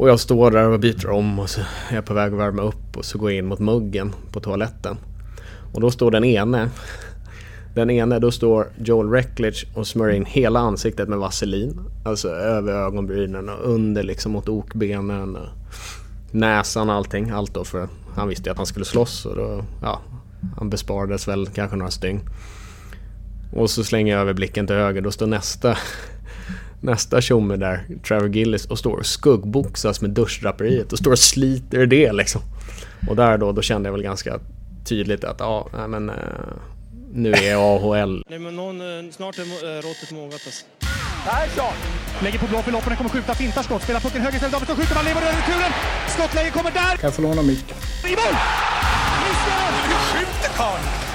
Och jag står där och byter om och så är jag på väg att värma upp och så går jag in mot muggen på toaletten. Och då står den ene den ene, då står Joel Reckledge och smörjer in hela ansiktet med vaselin. Alltså över ögonbrynen och under liksom mot okbenen. Och näsan och allting. Allt då för han visste ju att han skulle slåss och då, ja, han besparades väl kanske några stygn. Och så slänger jag över blicken till höger, då står nästa nästa tjomme där, Trevor Gillis, och står och skuggboxas med duschdraperiet och står och sliter det liksom. Och där då, då kände jag väl ganska tydligt att ja, nej men uh, nu är AHL. Nej men någon, uh, snart är uh, råttet mogat alltså. Persson! Lägger på blå för loppen, kommer skjuta, fintar skott, spelar pucken höger istället, Davidsson skjuter, man lever över returen! Skottläge kommer där! Kan jag få låna micken? I mål! Missar! Hur skjuter karln?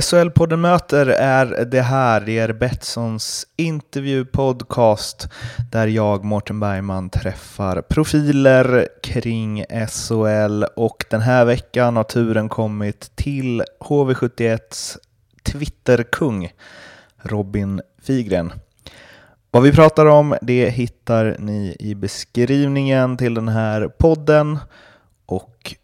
SHL-podden möter är det här, det är Betssons intervjupodcast där jag, Mårten Bergman, träffar profiler kring SHL och den här veckan har turen kommit till HV71s Twitterkung Robin Figren. Vad vi pratar om det hittar ni i beskrivningen till den här podden och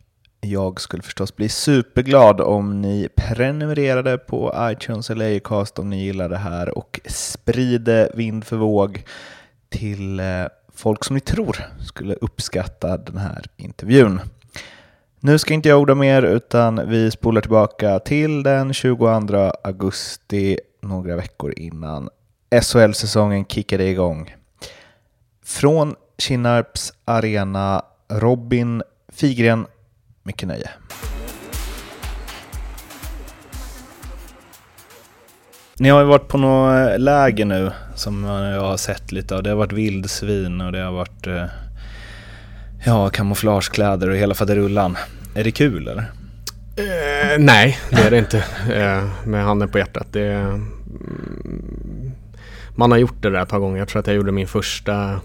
jag skulle förstås bli superglad om ni prenumererade på iTunes eller Acast om ni gillar det här och sprider vind för våg till eh, folk som ni tror skulle uppskatta den här intervjun. Nu ska inte jag orda mer utan vi spolar tillbaka till den 22 augusti, några veckor innan SHL-säsongen kickade igång. Från Kinnarps arena, Robin Figren mycket nöje. Ni har ju varit på något läger nu som jag har sett lite av. Det har varit vildsvin och det har varit ja, kamouflagekläder och hela faderullan. Är det kul eller? Eh, nej, det är det inte. Eh, med handen på hjärtat. Det, mm, man har gjort det där ett par gånger. Jag tror att jag gjorde min första,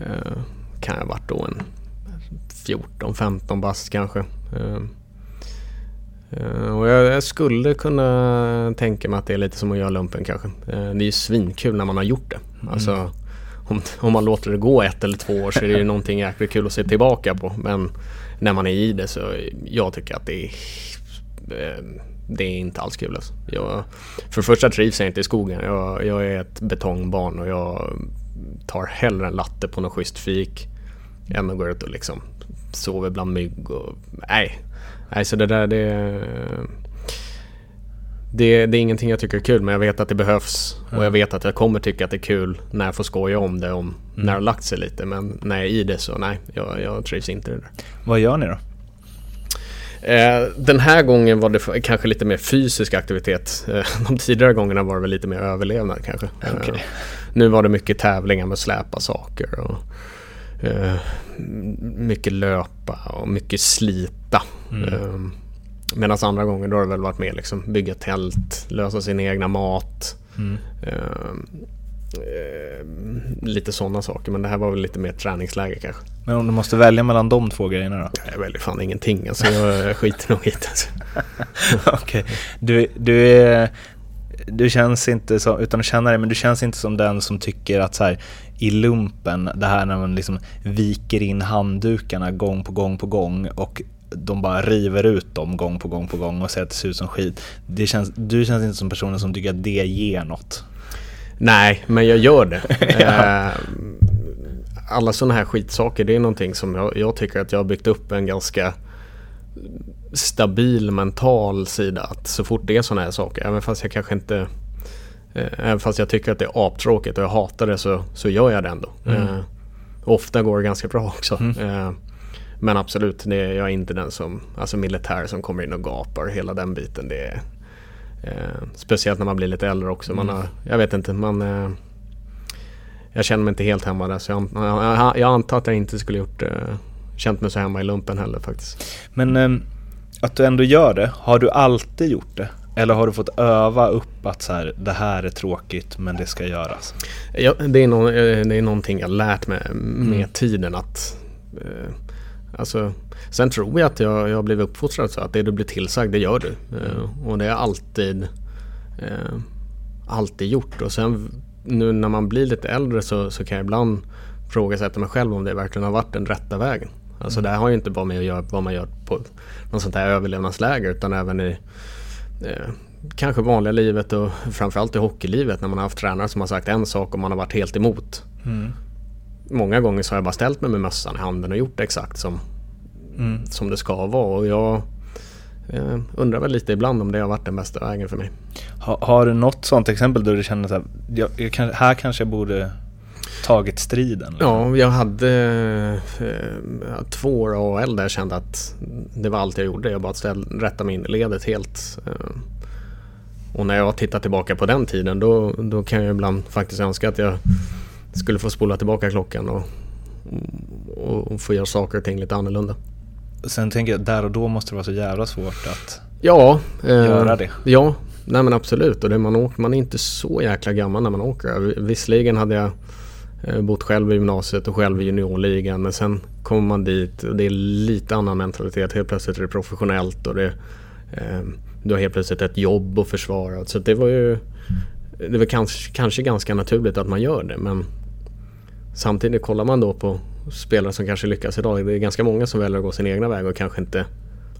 eh, kan jag ha varit då en 14-15 bast kanske. Och jag skulle kunna tänka mig att det är lite som att göra lumpen kanske. Det är ju svinkul när man har gjort det. Mm. Alltså, om, om man låter det gå ett eller två år så är det ju någonting jäkligt kul att se tillbaka på. Men när man är i det så jag tycker att det är det är inte alls kul alltså. jag, För det första trivs jag inte i skogen. Jag, jag, är ett betongbarn och jag tar hellre en latte på något schysst fik än att gå ut och liksom sover bland mygg och nej. Nej så det där det, det, det är ingenting jag tycker är kul men jag vet att det behövs och jag vet att jag kommer tycka att det är kul när jag får skoja om det om mm. när det har lagt sig lite men när jag är i det så nej, jag, jag trivs inte i det där. Vad gör ni då? Eh, den här gången var det kanske lite mer fysisk aktivitet. Eh, de tidigare gångerna var det väl lite mer överlevnad kanske. Okay. Eh, nu var det mycket tävlingar med att släpa saker. Och, mycket löpa och mycket slita. Mm. Medan andra gånger då har det väl varit mer liksom bygga tält, lösa sin egna mat. Mm. Eh, lite sådana saker. Men det här var väl lite mer träningsläge kanske. Men om du måste välja mellan de två grejerna då? Jag väljer fan ingenting. Alltså jag skiter nog i det. Alltså. Okej. Okay. Du, du, är, du känns inte som, utan att känna dig, men du känns inte som den som tycker att så här, i lumpen, det här när man liksom viker in handdukarna gång på gång på gång och de bara river ut dem gång på gång på gång och säger att det ser ut som skit. Det känns, du känns inte som personen som tycker att det ger något. Nej, men jag gör det. Eh, alla sådana här skitsaker, det är någonting som jag, jag, tycker att jag har byggt upp en ganska stabil mental sida. Att så fort det är sådana här saker, även fast jag kanske inte Även fast jag tycker att det är aptråkigt och jag hatar det så, så gör jag det ändå. Mm. Eh, ofta går det ganska bra också. Mm. Eh, men absolut, det, jag är inte den som, alltså militär som kommer in och gapar. Hela den biten. Det är, Eh, speciellt när man blir lite äldre också. Man mm. har, jag vet inte, man... Eh, jag känner mig inte helt hemma där så jag, jag, jag antar att jag inte skulle gjort, eh, känt mig så hemma i lumpen heller faktiskt. Men eh, att du ändå gör det, har du alltid gjort det? Eller har du fått öva upp att så här, det här är tråkigt men det ska göras? Ja, det, är no, eh, det är någonting jag lärt mig med mm. tiden att eh, Alltså, sen tror jag att jag, jag har blivit uppfostrad så att det du blir tillsagd, det gör du. Eh, och det har jag alltid, eh, alltid gjort. Och sen nu när man blir lite äldre så, så kan jag ibland frågasätta mig själv om det verkligen har varit den rätta vägen. Alltså mm. det har ju inte bara med att göra vad man gör på något sånt här överlevnadsläger utan även i eh, kanske vanliga livet och framförallt i hockeylivet när man har haft tränare som har sagt en sak och man har varit helt emot. Mm. Många gånger så har jag bara ställt mig med mössan i handen och gjort exakt som, mm. som det ska vara. Och jag eh, undrar väl lite ibland om det har varit den bästa vägen för mig. Ha, har du något sånt exempel där du känner att jag, jag kan, här kanske jag borde tagit striden? Eller? Ja, jag hade eh, två år AL där jag kände att det var allt jag gjorde. Jag bara ställ, rättade mig in i ledet helt. Eh, och när jag tittar tillbaka på den tiden då, då kan jag ibland faktiskt önska att jag skulle få spola tillbaka klockan och, och, och få göra saker och ting lite annorlunda. Sen tänker jag, där och då måste det vara så jävla svårt att ja, eh, göra det. Ja, nej men absolut. Och det man, åker, man är inte så jäkla gammal när man åker. Visserligen hade jag Eh, bott själv i gymnasiet och själv i juniorligan men sen kommer man dit och det är lite annan mentalitet. Helt plötsligt är det professionellt och det, eh, du har helt plötsligt ett jobb att försvara. Så det var ju det var kanske, kanske ganska naturligt att man gör det men samtidigt kollar man då på spelare som kanske lyckas idag. Det är ganska många som väljer att gå sin egna väg och kanske inte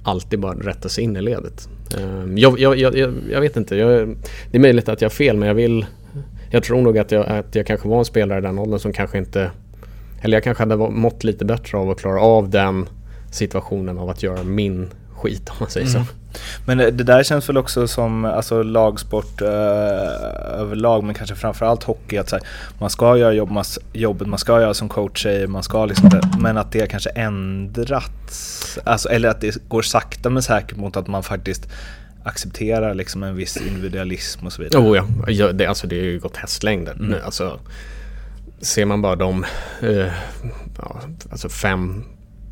alltid bara rätta sig in i ledet. Eh, jag, jag, jag, jag vet inte, det är möjligt att jag har fel men jag vill jag tror nog att jag, att jag kanske var en spelare i den åldern som kanske inte Eller jag kanske hade mått lite bättre av att klara av den situationen av att göra min skit om man säger mm. så. Men det där känns väl också som alltså, lagsport eh, överlag, men kanske framförallt hockey. Att, här, man ska göra jobb, mas, jobbet man ska göra som coach säger, man ska liksom, det. men att det kanske ändrats. Alltså, eller att det går sakta men säkert mot att man faktiskt accepterar liksom en viss individualism och så vidare. Oh ja, ja det, alltså, det har ju gått hästlängder. Mm. Alltså, ser man bara de eh, ja, alltså fem,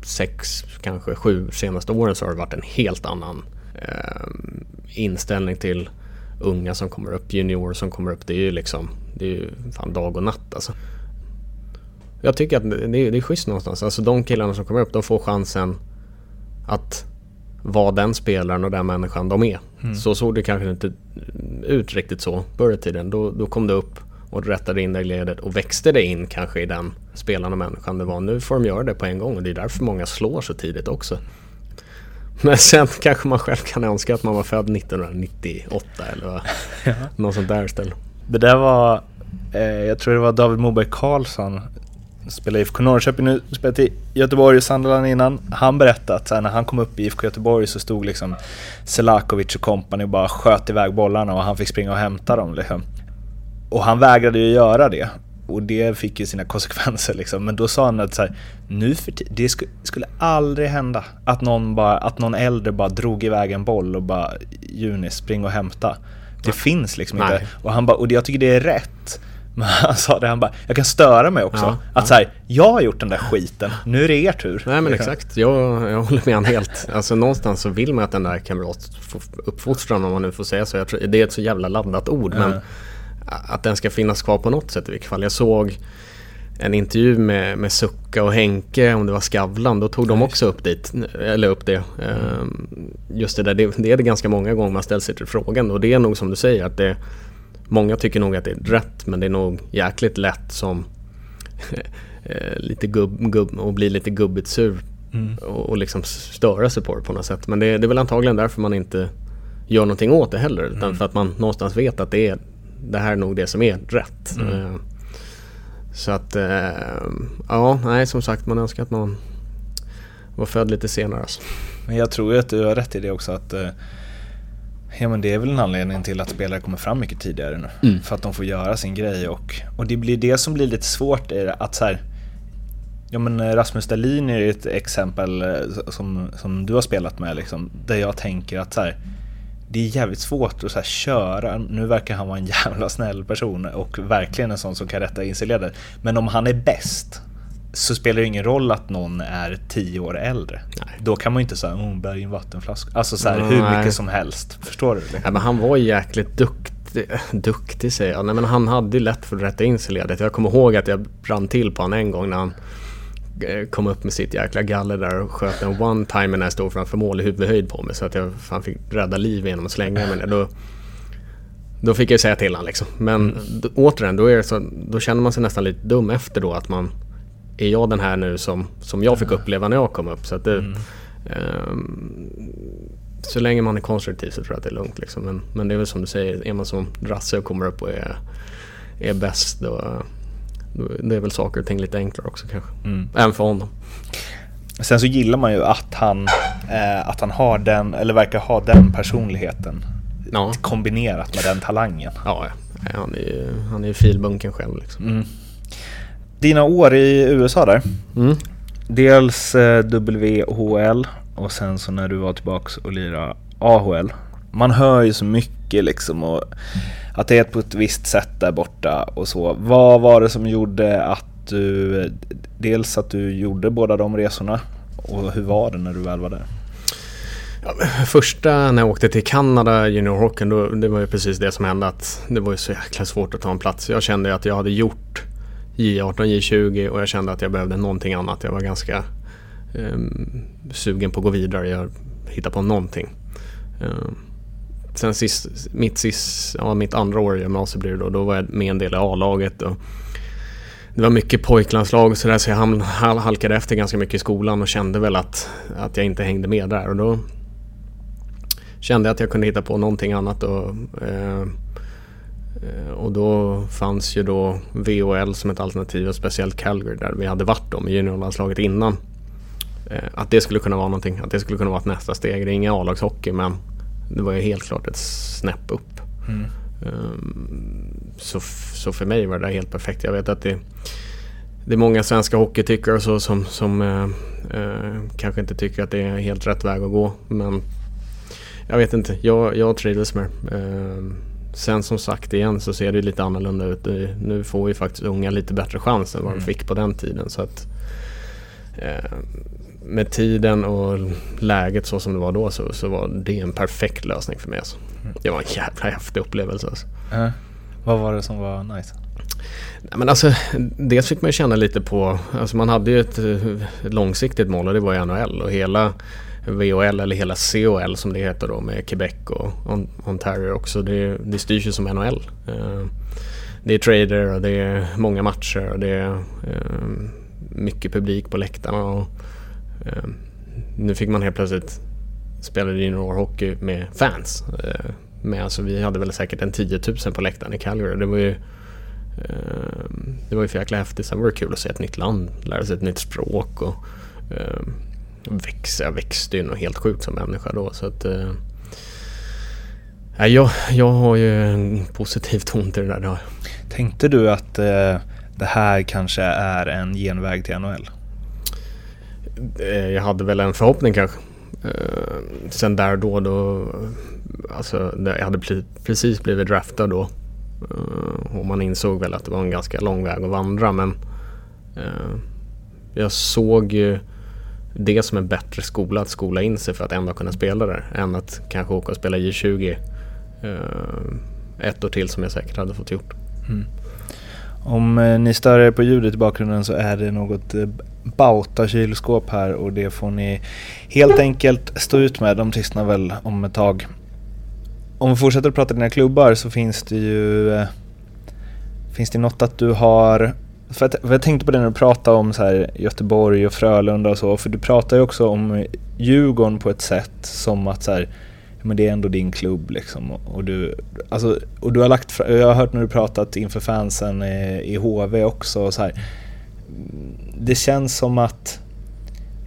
sex, kanske sju senaste åren så har det varit en helt annan eh, inställning till unga som kommer upp, juniorer som kommer upp. Det är ju liksom, det är ju fan dag och natt alltså. Jag tycker att det är, det är schysst någonstans. Alltså de killarna som kommer upp, de får chansen att vara den spelaren och den människan de är. Mm. Så såg det kanske inte ut riktigt så förr i tiden. Då, då kom det upp och rättade in det ledet och växte det in kanske i den spelaren och människan det var. Nu får de göra det på en gång och det är därför många slår så tidigt också. Men sen kanske man själv kan önska att man var född 1998 eller vad, ja. något sånt där istället. Det där var, eh, jag tror det var David Moberg Karlsson, spelade IFK Norrköping nu, spelat i Göteborg och Sunderland innan. Han berättade att när han kom upp i IFK Göteborg så stod liksom Selakovic och kompani och bara sköt iväg bollarna och han fick springa och hämta dem. Liksom. Och han vägrade ju göra det och det fick ju sina konsekvenser liksom. Men då sa han att så här, nu för det sk skulle aldrig hända att någon, bara, att någon äldre bara drog iväg en boll och bara Juni, spring och hämta. Det Nej. finns liksom Nej. inte. Och, han bara, och jag tycker det är rätt. Men han sa det, han bara, jag kan störa mig också. Ja, att ja. så här, jag har gjort den där skiten, nu är det er tur. Nej men liksom. exakt, jag, jag håller med han helt. Alltså någonstans så vill man att den där kamratuppfostran, om man nu får säga så. Tror, det är ett så jävla laddat ord. Mm. Men att den ska finnas kvar på något sätt i vilket fall. Jag såg en intervju med, med Sucka och Henke, om det var Skavlan, då tog de också upp, dit, eller upp det. Mm. Just det där, det, det är det ganska många gånger man ställer sig till frågan och det är nog som du säger att det Många tycker nog att det är rätt men det är nog jäkligt lätt som eh, lite gubb, gubb och bli lite gubbigt sur mm. och, och liksom störa sig på det på något sätt. Men det, det är väl antagligen därför man inte gör någonting åt det heller utan mm. för att man någonstans vet att det är det här är nog det som är rätt. Mm. Eh, så att, eh, ja, nej som sagt man önskar att man var född lite senare. Alltså. Men jag tror ju att du har rätt i det också att Ja men det är väl en anledning till att spelare kommer fram mycket tidigare nu. Mm. För att de får göra sin grej och, och det blir det som blir lite svårt är att så här, Ja men Rasmus Dahlin är ett exempel som, som du har spelat med liksom, där jag tänker att så här, det är jävligt svårt att så köra. Nu verkar han vara en jävla snäll person och verkligen en sån som kan rätta in sig ledet. Men om han är bäst så spelar det ingen roll att någon är tio år äldre. Nej. Då kan man ju inte säga oh, bär in vattenflaska. Alltså så här, hur Nej. mycket som helst. Förstår du? Liksom? Ja, men han var jäkligt duktig, duktig säger jag. Nej, men han hade ju lätt för att rätta in sig i ledet. Jag kommer ihåg att jag brann till på honom en gång när han eh, kom upp med sitt jäkla galler där och sköt en one-timer när jag stod framför mål i huvudhöjd på mig. Så att jag fan fick rädda liv genom att slänga mig ner. Då, då fick jag säga till honom liksom. Men d- återigen, då, är så, då känner man sig nästan lite dum efter då att man är jag den här nu som, som jag fick uppleva när jag kom upp? Så att det, ehm, så länge man är konstruktiv så tror jag att det är lugnt. Liksom. Men, men det är väl som du säger, är man som Rasse och kommer upp och är, är bäst då, då det är väl saker och ting lite enklare också kanske. Även för honom. Sen så gillar man ju att han, eh, att han har den, eller verkar ha den personligheten Ja, kombinerat med den talangen. ja ja. han är ju han är ju filbunken själv. Liksom. Dina år i USA där. Mm. Dels eh, WHL och sen så när du var tillbaks och lirade AHL. Man hör ju så mycket liksom och att det är på ett visst sätt där borta och så. Vad var det som gjorde att du, dels att du gjorde båda de resorna och hur var det när du väl var där? Första när jag åkte till Kanada juniorhockeyn, då, det var ju precis det som hände att det var ju så jäkla svårt att ta en plats. Jag kände att jag hade gjort J18, J20 och jag kände att jag behövde någonting annat. Jag var ganska eh, sugen på att gå vidare, jag hitta på någonting. Eh, sen sist, mitt, sist, ja, mitt andra år i gymnasiet blev det då, då var jag med en del i A-laget. Och det var mycket pojklandslag och sådär så jag halkade efter ganska mycket i skolan och kände väl att, att jag inte hängde med där. Och då kände jag att jag kunde hitta på någonting annat. Och, eh, och då fanns ju då VHL som ett alternativ och speciellt Calgary där vi hade varit då med juniorlandslaget innan. Eh, att det skulle kunna vara någonting, att det skulle kunna vara ett nästa steg. Det är ingen A-lagshockey men det var ju helt klart ett snäpp upp. Ehm, så, så för mig var det där helt perfekt. Jag vet att det, det är många svenska hockeytyckare så som, som eh, eh, kanske inte tycker att det är helt rätt väg att gå. Men jag vet inte, jag, jag trivdes med det. Ehm, Sen som sagt igen så ser det lite annorlunda ut. Nu får ju faktiskt unga lite bättre chans än vad de fick på den tiden. Så att, eh, med tiden och läget så som det var då så, så var det en perfekt lösning för mig. Alltså. Det var en jävla häftig upplevelse. Alltså. Eh, vad var det som var nice? Nej, men alltså, dels fick man känna lite på, alltså man hade ju ett, eh, långsiktigt mål och det var ju NHL och hela VHL eller hela COL som det heter då med Quebec och Ontario också. Det, det styrs ju som NHL. Eh, det är trader och det är många matcher och det är eh, mycket publik på läktarna. Och, eh, nu fick man helt plötsligt spela juniorhockey med fans. Men alltså, vi hade väl säkert en 10 000 på läktaren i Calgary. Det var ju Det var ju för jäkla häftigt. Sen var det kul att se ett nytt land, lära sig ett nytt språk och växa. Jag växte ju något helt sjukt som människa då. Så att, eh, jag, jag har ju en positiv ton till det där. Tänkte du att eh, det här kanske är en genväg till NHL? Eh, Jag hade väl en förhoppning kanske. Eh, Sen där då, då alltså, jag hade precis blivit draftad då. Eh, Och man insåg väl att det var en ganska lång väg att vandra men eh, jag såg ju det som en bättre skola att skola in sig för att ändå kunna spela där än att kanske åka och spela J20 eh, ett år till som jag säkert hade fått gjort. Mm. Om eh, ni stör er på ljudet i bakgrunden så är det något eh, Bauta-kylskåp här och det får ni helt enkelt stå ut med. De tystnar väl om ett tag. Om vi fortsätter att prata dina klubbar så finns det ju... eh, Finns det något att du har... För, att, för jag tänkte på det när du pratade om så här Göteborg och Frölunda och så, för du pratar ju också om Djurgården på ett sätt som att så här, men det är ändå din klubb liksom. Och, och du, alltså, och du har lagt jag har hört när du pratat inför fansen i HV också och så här. Det känns som att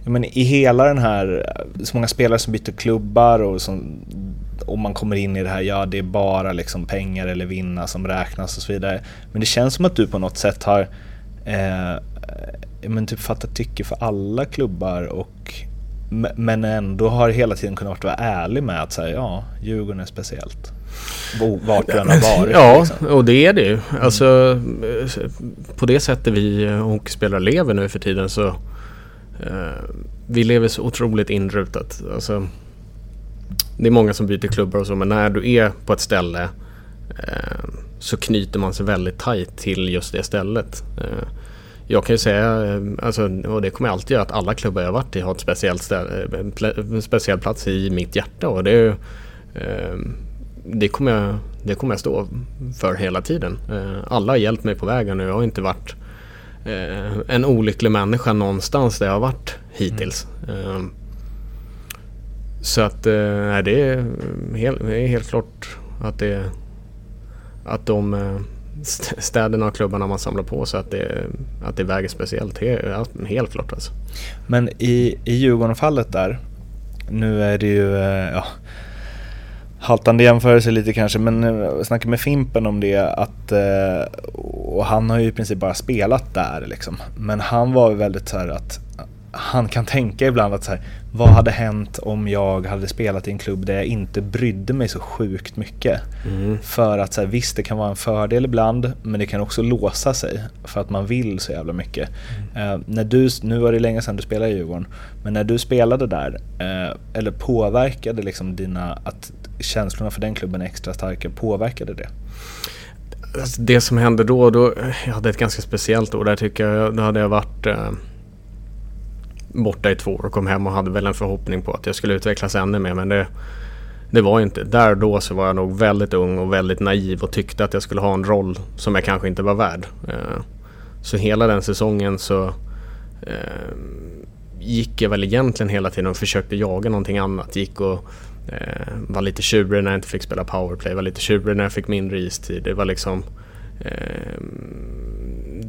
men i hela den här, så många spelare som byter klubbar och som, om man kommer in i det här, ja det är bara liksom pengar eller vinna som räknas och så vidare. Men det känns som att du på något sätt har eh, ja, men typ fattat tycke för alla klubbar och men ändå har hela tiden kunnat vara ärlig med att säga ja, Djurgården är speciellt. vart du än har varit. Ja, liksom. och det är det ju. Alltså, eh, på det sättet vi eh, hockeyspelare lever nu för tiden så eh, vi lever så otroligt inrutat. Alltså, det är många som byter klubbar och så men när du är på ett ställe eh, så knyter man sig väldigt tajt till just det stället. Eh, jag kan ju säga, eh, alltså, och det kommer jag alltid göra, att alla klubbar jag varit i har ett speciellt ställe, en pl- en speciell plats i mitt hjärta. Och det, eh, det, kommer jag, det kommer jag stå för hela tiden. Eh, alla har hjälpt mig på vägen och jag har inte varit eh, en olycklig människa någonstans där jag har varit hittills. Eh, så att eh, nej, det, är helt, det är helt klart att det att de eh, städerna och klubbarna man samlar på sig, att det, att det väger speciellt. Helt, helt klart alltså. Men i, i Djurgården-fallet där, nu är det ju, eh, ja, haltande jämförelse lite kanske, men eh, jag snackade med Fimpen om det att, och han har ju i princip bara spelat där liksom. Men han var ju väldigt så här att han kan tänka ibland att så här, vad hade hänt om jag hade spelat i en klubb där jag inte brydde mig så sjukt mycket? För att så här, visst, det kan vara en fördel ibland, men det kan också låsa sig för att man vill så jävla mycket. Eh, när du, nu var det länge sedan du spelade i Djurgården, men när du spelade där, eh, eller påverkade liksom dina, att känslorna för den klubben är extra starka, påverkade det? Alltså, Det som hände då, då, jag hade ett ganska speciellt år där tycker jag. Då hade jag varit eh, borta i två år och kom hem och hade väl en förhoppning på att jag skulle utvecklas ännu mer. Men det, det var inte. Där och då så var jag nog väldigt ung och väldigt naiv och tyckte att jag skulle ha en roll som jag kanske inte var värd. Eh, så hela den säsongen så eh, gick jag väl egentligen hela tiden och försökte jaga någonting annat. Gick och eh, var lite tjurig när jag inte fick spela powerplay, var lite tjurig när jag fick mindre istid. Det var liksom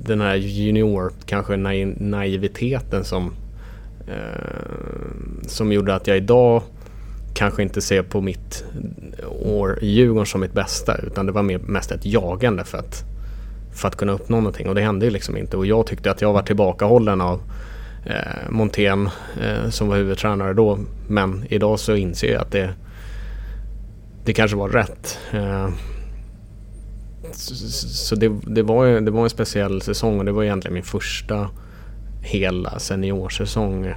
den här junior, kanske naiviteten som, Eh, som gjorde att jag idag kanske inte ser på mitt år i Djurgården som mitt bästa utan det var mer, mest ett jagande för att, för att kunna uppnå någonting. Och det hände ju liksom inte. Och jag tyckte att jag var tillbakahållen av eh, Montén eh, som var huvudtränare då. Men idag så inser jag att det, det kanske var rätt. Eh, så så det, det, var, det var en speciell säsong och det var egentligen min första hela seniorsäsong. Eh,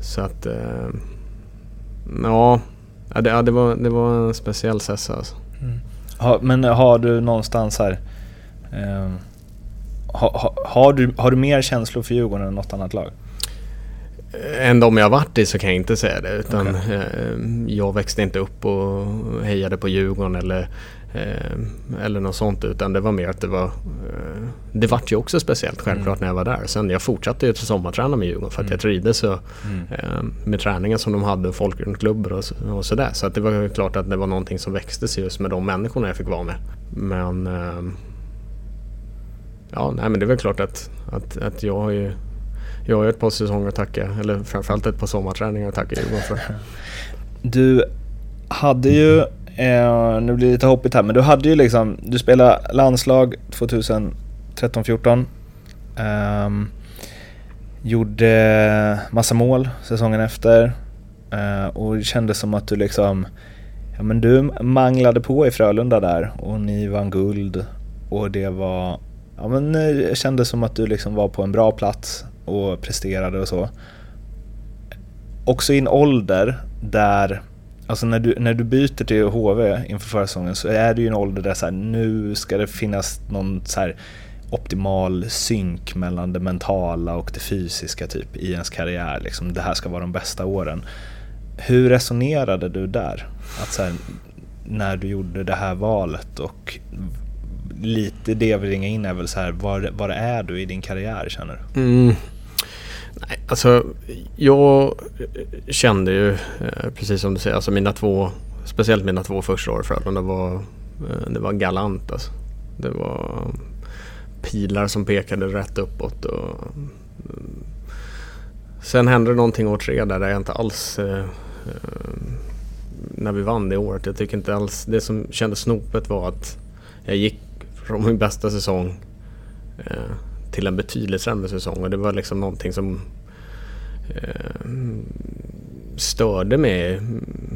Så att... eh, Ja, det, det, var, det var en speciell sessa alltså. Ha, men har du någonstans här, eh, ha, ha, har, du, har du mer känslor för Djurgården än något annat lag? Än de jag varit i så kan jag inte säga det. Utan eh, jag växte inte upp och hejade på Djurgården eller, eller något sånt. Utan det var mer att det var... Eh, det vart ju också speciellt självklart när jag var där. Sen jag fortsatte ju till sommarträna med Djurgården för att jag trivdes så, eh, med träningen som de hade och folkrundklubbar och, och sådär. Så att det var ju klart att det var någonting som växte sig just med de människorna jag fick vara med. Men... Eh, ja, nej men det är väl klart att, att, att jag har ju jag har ju ett par säsonger att tacka, eller framförallt ett par sommarträningar att tacka Djurgården för. Du hade ju, eh, nu blir det lite hoppigt här, men du hade ju liksom, du spelade landslag 2013-14. Um, ehm, gjorde massa mål säsongen efter. uh, och det kändes som att du liksom, ja men du manglade på i Frölunda där och ni vann guld. Och det var, ja men det kändes som att du liksom var på en bra plats och presterade och så också i en ålder där, alltså när du, när du byter till HV inför förra säsongen så är det ju en ålder där så här, nu ska det finnas någon så här optimal synk mellan det mentala och det fysiska typ i ens karriär. Liksom. Det här ska vara de bästa åren. Hur resonerade du där? Att så här, när du gjorde det här valet och lite det jag vill ringa in är väl så här, var, var är du i din karriär känner du? Mm. Nej, alltså jag kände ju eh, precis som du säger, alltså mina två, speciellt mina två första år i Frölunda var, eh, det var galant alltså. Det var pilar som pekade rätt uppåt och mm. Sen hände det någonting år tre där, jag inte alls eh, eh, när vi vann det året. Jag tycker inte alls, det som kändes snopet var att jag gick från min bästa säsong eh, till en betydligt sämre säsong och det var liksom någonting som eh, störde mig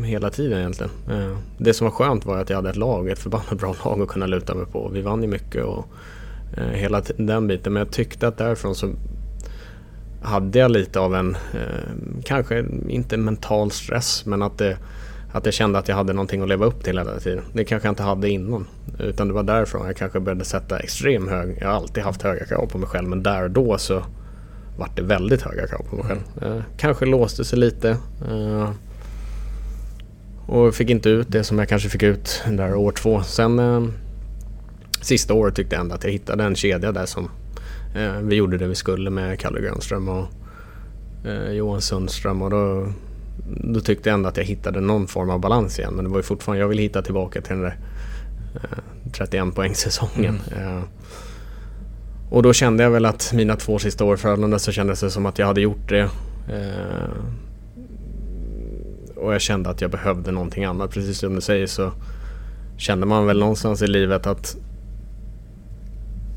hela tiden egentligen. Eh, det som var skönt var att jag hade ett lag, ett förbannat bra lag att kunna luta mig på. Vi vann ju mycket och eh, hela den biten. Men jag tyckte att därifrån så hade jag lite av en, eh, kanske inte mental stress, men att, det, att jag kände att jag hade någonting att leva upp till hela tiden. Det kanske jag inte hade innan. Utan det var därifrån jag kanske började sätta extrem hög, jag har alltid haft höga krav på mig själv, men där och då så vart det väldigt höga krav på mig själv. Eh, kanske låste sig lite. Eh, och fick inte ut det som jag kanske fick ut där år två. Sen eh, sista året tyckte jag ändå att jag hittade en kedja där som eh, vi gjorde det vi skulle med Kalle Grönström och eh, Johan Sundström och då, då tyckte jag ändå att jag hittade någon form av balans igen. Men det var ju fortfarande, jag ville hitta tillbaka till den där 31 poängsäsongen. Mm. Och då kände jag väl att mina två sista år i Frölunda så kändes det som att jag hade gjort det. Eh, och jag kände att jag behövde någonting annat. Precis som du säger så kände man väl någonstans i livet att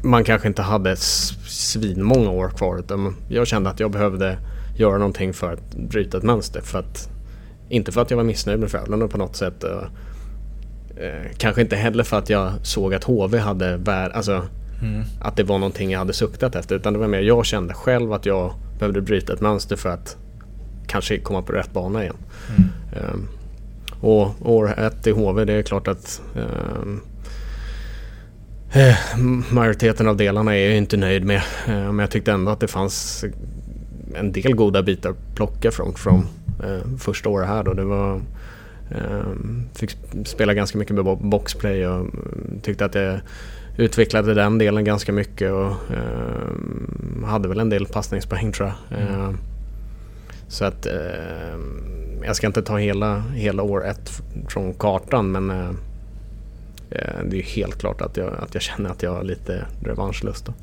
man kanske inte hade svinmånga år kvar. Utan jag kände att jag behövde göra någonting för att bryta ett mönster. För att, inte för att jag var missnöjd med Frölunda på något sätt. Eh, kanske inte heller för att jag såg att HV hade vär, alltså, Mm. Att det var någonting jag hade suktat efter. Utan det var mer jag kände själv att jag behövde bryta ett mönster för att kanske komma på rätt bana igen. Mm. Um, och år ett i HV, det är klart att um, majoriteten av delarna är jag inte nöjd med. Uh, men jag tyckte ändå att det fanns en del goda bitar att plocka från, från uh, första året här. Då. Det var, um, fick spela ganska mycket med boxplay och tyckte att det utvecklade den delen ganska mycket och eh, hade väl en del passningspoäng tror jag. Mm. Eh, så att eh, jag ska inte ta hela, hela år ett från kartan men eh, eh, det är helt klart att jag, att jag känner att jag har lite revanschlust. Då.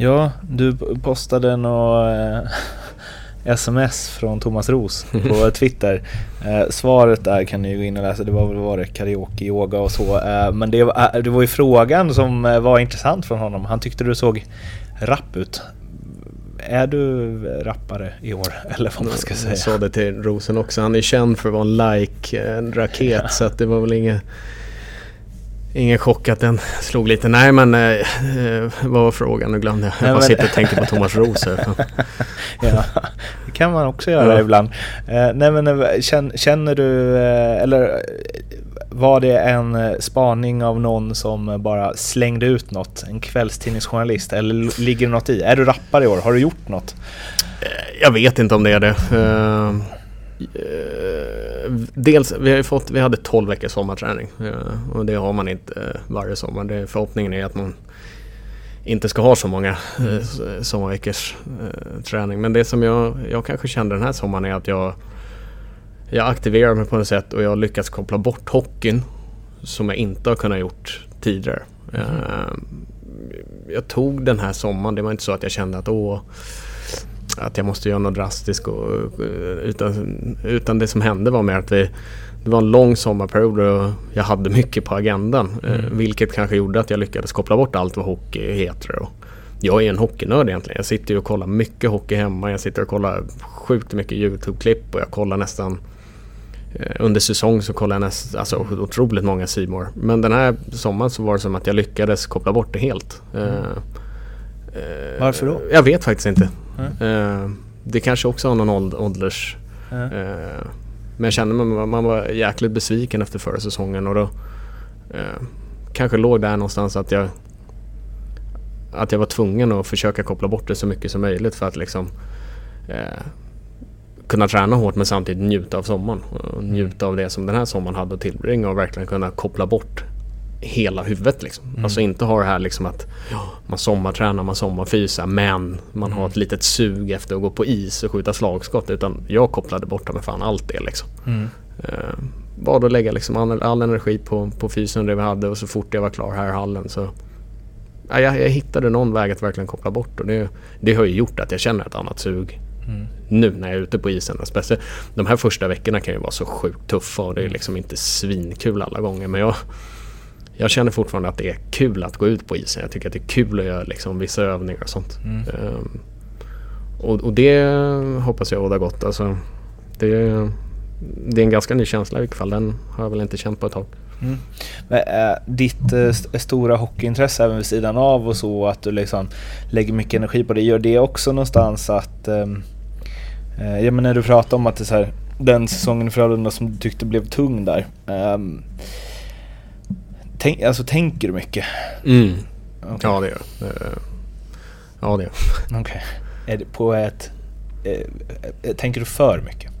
Ja, du postade något sms från Thomas Ros på Twitter. Eh, svaret där kan ni gå in och läsa, det var väl var det karaoke, yoga och så. Eh, men det var, eh, det var ju frågan som eh, var intressant från honom. Han tyckte du såg rapp ut. Är du rappare i år eller vad man ska säga? Jag sa det till Rosen också. Han är känd för att vara en like, en raket ja. så att det var väl inget Ingen chock att den slog lite. Nej men eh, eh vad var frågan? Nu glömde jag. Jag bara sitter och tänker på Thomas Roos Ja, det kan man också göra ja. ibland. Eh, nej men eh, känner du, eh, eller var det en spaning av någon som bara slängde ut något? En kvällstidningsjournalist? Eller ligger det något i? Är du rappare i år? Har du gjort något? Jag vet inte om det är det. Eh, dels, vi, har fått, vi hade 12 veckors sommarträning eh, och det har man inte eh, varje sommar. Det, förhoppningen är att man inte ska ha så många sommarveckors träning. Men det som jag, jag kanske kände den här sommaren är att jag, jag aktiverar mig på något sätt och jag har lyckats koppla bort hockeyn som jag inte har kunnat gjort tidigare. Mm. Jag tog den här sommaren, det var inte så att jag kände att åh att jag måste göra något drastiskt. Och, utan, utan det som hände var mer att vi, det var en lång sommarperiod och jag hade mycket på agendan. Eh, mm. Vilket kanske gjorde att jag lyckades koppla bort allt vad hockey heter. Och jag är en hockeynörd egentligen. Jag sitter ju och kollar mycket hockey hemma. Jag sitter och kollar sjukt mycket YouTube-klipp och jag kollar nästan eh, under säsong så kollar jag nästan, alltså otroligt många Simor. Men den här sommaren så var det som att jag lyckades koppla bort det helt. Mm. Varför då? Jag vet faktiskt inte. Mm. det kanske också har någon ålders... Mm. men jag kände man, man var jäkligt besviken efter förra säsongen och då eh, kanske låg där någonstans att jag att jag var tvungen att försöka koppla bort det så mycket som möjligt för att liksom eh, kunna träna hårt men samtidigt njuta av sommaren. Och njuta av det som den här sommaren hade att tillbringa och verkligen kunna koppla bort hela huvudet liksom. Mm. Alltså inte ha det här liksom att man sommartränar, man sommarfysar men man mm. har ett litet sug efter att gå på is och skjuta slagskott. Utan jag kopplade bort med fan allt det liksom. Mm. Uh, bad att lägga liksom all, all, energi på, på fysen det vi hade och så fort jag var klar här i hallen så ja, jag, jag hittade någon väg att verkligen koppla bort och det, det har ju gjort att jag känner ett annat sug mm. nu när jag är ute på isen. Speciellt de här första veckorna kan ju vara så sjukt tuffa och det är liksom inte svinkul alla gånger men jag jag känner fortfarande att det är kul att gå ut på isen. Jag tycker att det är kul att göra liksom vissa övningar och sånt. Mm. Um, och, och, det hoppas jag båda gott. Alltså, det är, det är en ganska ny känsla i vilket fall. Den har jag väl inte känt på ett tag. Men, äh, ditt äh, st- stora hockeyintresse även vid sidan av och så, att du liksom lägger mycket energi på det, gör det också någonstans att... ehm, eh, ja men när du pratar om att det är så här, den säsongen i Frölunda som du tyckte blev tung där. Tänk, alltså tänker du mycket? Mm. Okej. Ja, det gör. Eh, Ja, det gör. Okej. Är det på ett... Eh, tänker du för mycket?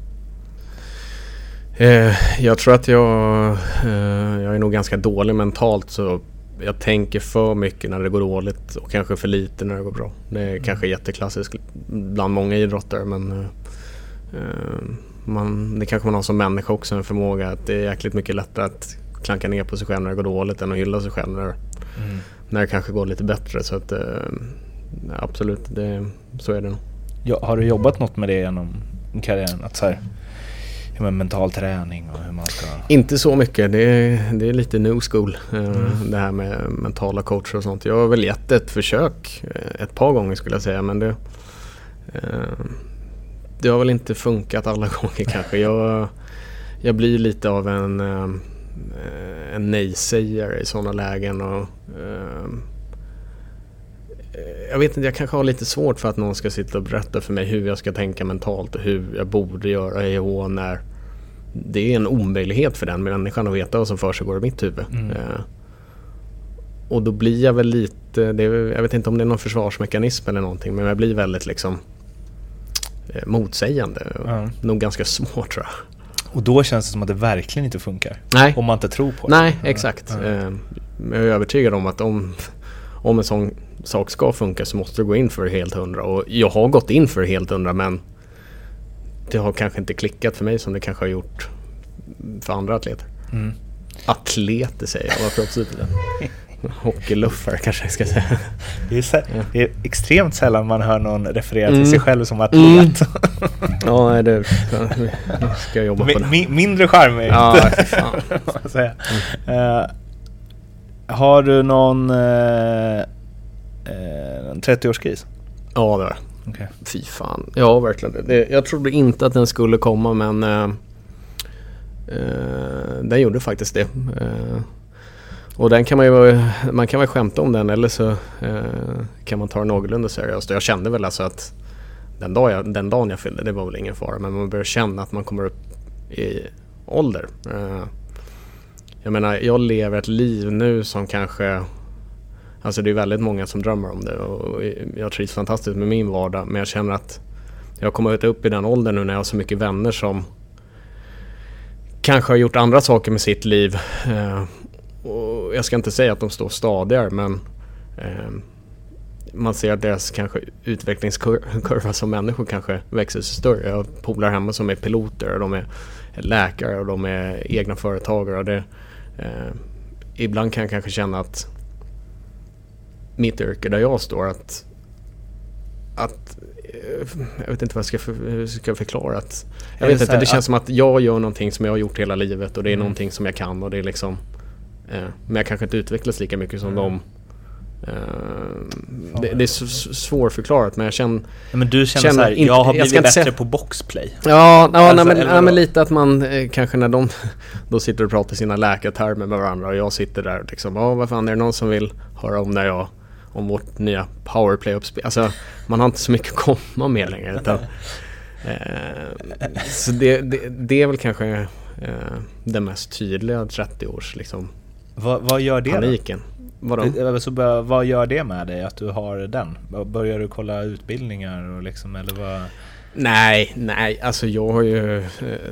Eh, jag tror att jag, eh, jag är nog ganska dålig mentalt så jag tänker för mycket när det går dåligt och kanske för lite när det går bra. Det är kanske jätteklassiskt bland många idrottare men eh, eh, man, det kanske man har som människa också en förmåga att det är jäkligt mycket lättare att klanka ner på sig själv när det går dåligt än att hylla sig själv när, när det kanske går lite bättre. Så att eh, absolut, det, så är det nog. Ja, har du jobbat något med det genom karriären? Att så här, ja, men mental träning och hur man ska... Inte så mycket. Det är, det är lite new school. eh, Det här med mentala coacher och sånt. Jag har väl gett ett försök eh, ett par gånger skulle jag säga. Men det, det har väl inte funkat alla gånger kanske. Jag, jag blir lite av en, en nej-sägare i sådana lägen. Och, eh, jag vet inte, jag kanske har lite svårt för att någon ska sitta och berätta för mig hur jag ska tänka mentalt och hur jag borde göra i och när det är en omöjlighet för den människan att veta vad som försiggår i mitt huvud. Eh, och då blir jag väl lite, det jag vet inte om det är någon försvarsmekanism eller någonting, men jag blir väldigt liksom eh, motsägande. Ja. Nog ganska svårt tror jag. Och då känns det som att det verkligen inte funkar. Nej, Om man inte tror på det. nej exakt. Eh, jag är övertygad om att om, om en sån sak ska funka så måste du gå in för helt hundra. Och jag har gått in för helt hundra men det har kanske inte klickat för mig som det kanske har gjort för andra atleter. Mm. Atleter säger jag, vad proffsigt det är. Hockeyluffare kanske jag ska säga. Det är, det är extremt sällan man hör någon referera till Mm. sig själv som atlet. Ja, nej, det det ska jag jobba på det. mi- mindre charmigt. Ja, fan. jag säga. Eh, har du någon uh, 30-årskris? Ja, det var det. Okej. Fy fan. Ja, verkligen. Det- Det, jag trodde inte att den skulle komma men eh, eh, den gjorde faktiskt det. Eh, och den kan man ju, man kan väl skämta om den eller så eh, kan man ta den någorlunda seriöst. Jag kände väl alltså att den, dag jag, den dagen jag fyllde, det var väl ingen fara. Men man börjar känna att man kommer upp i ålder. Eh, jag menar, jag lever ett liv nu som kanske Alltså det är väldigt många som drömmer om det och jag trivs fantastiskt med min vardag men jag känner att jag har kommit upp i den åldern nu när jag har så mycket vänner som kanske har gjort andra saker med sitt liv. Eh, och jag ska inte säga att de står stadigare men eh, man ser att deras kanske utvecklingskurva som människor kanske växer sig större. Jag har polare hemma som är piloter och de är läkare och de är egna företagare. Och det, eh, ibland kan jag kanske känna att mitt yrke där jag står att, att eh, jag vet inte vad jag ska, för, hur ska jag förklara att Jag vet inte, det känns att- som att jag gör någonting som jag har gjort hela livet och det är Mm. någonting som jag kan och det är liksom eh, Men jag kanske inte utvecklas lika mycket som Mm. eh, det, det är svårförklarat men jag känner Ja, Men du känner, Känner så här, inte- jag har jag blivit inte bättre säga- på boxplay. Ja, ja, Alltså, nej, men, ja men lite att man eh, kanske när de då sitter och pratar sina läkartermer med varandra och jag sitter där och liksom, ja vad fan är det någon som vill höra om när jag om vårt nya powerplay-uppspel. Alltså man har inte så mycket att komma med längre. Utan, eh, så det, det, det är väl kanske eh, det mest tydliga 30-års liksom, Vad, vad gör det då? Vadå? Så bör- vad gör det med dig att du har den? Börjar du kolla utbildningar och liksom, eller vad? Nej, nej, alltså jag har ju eh,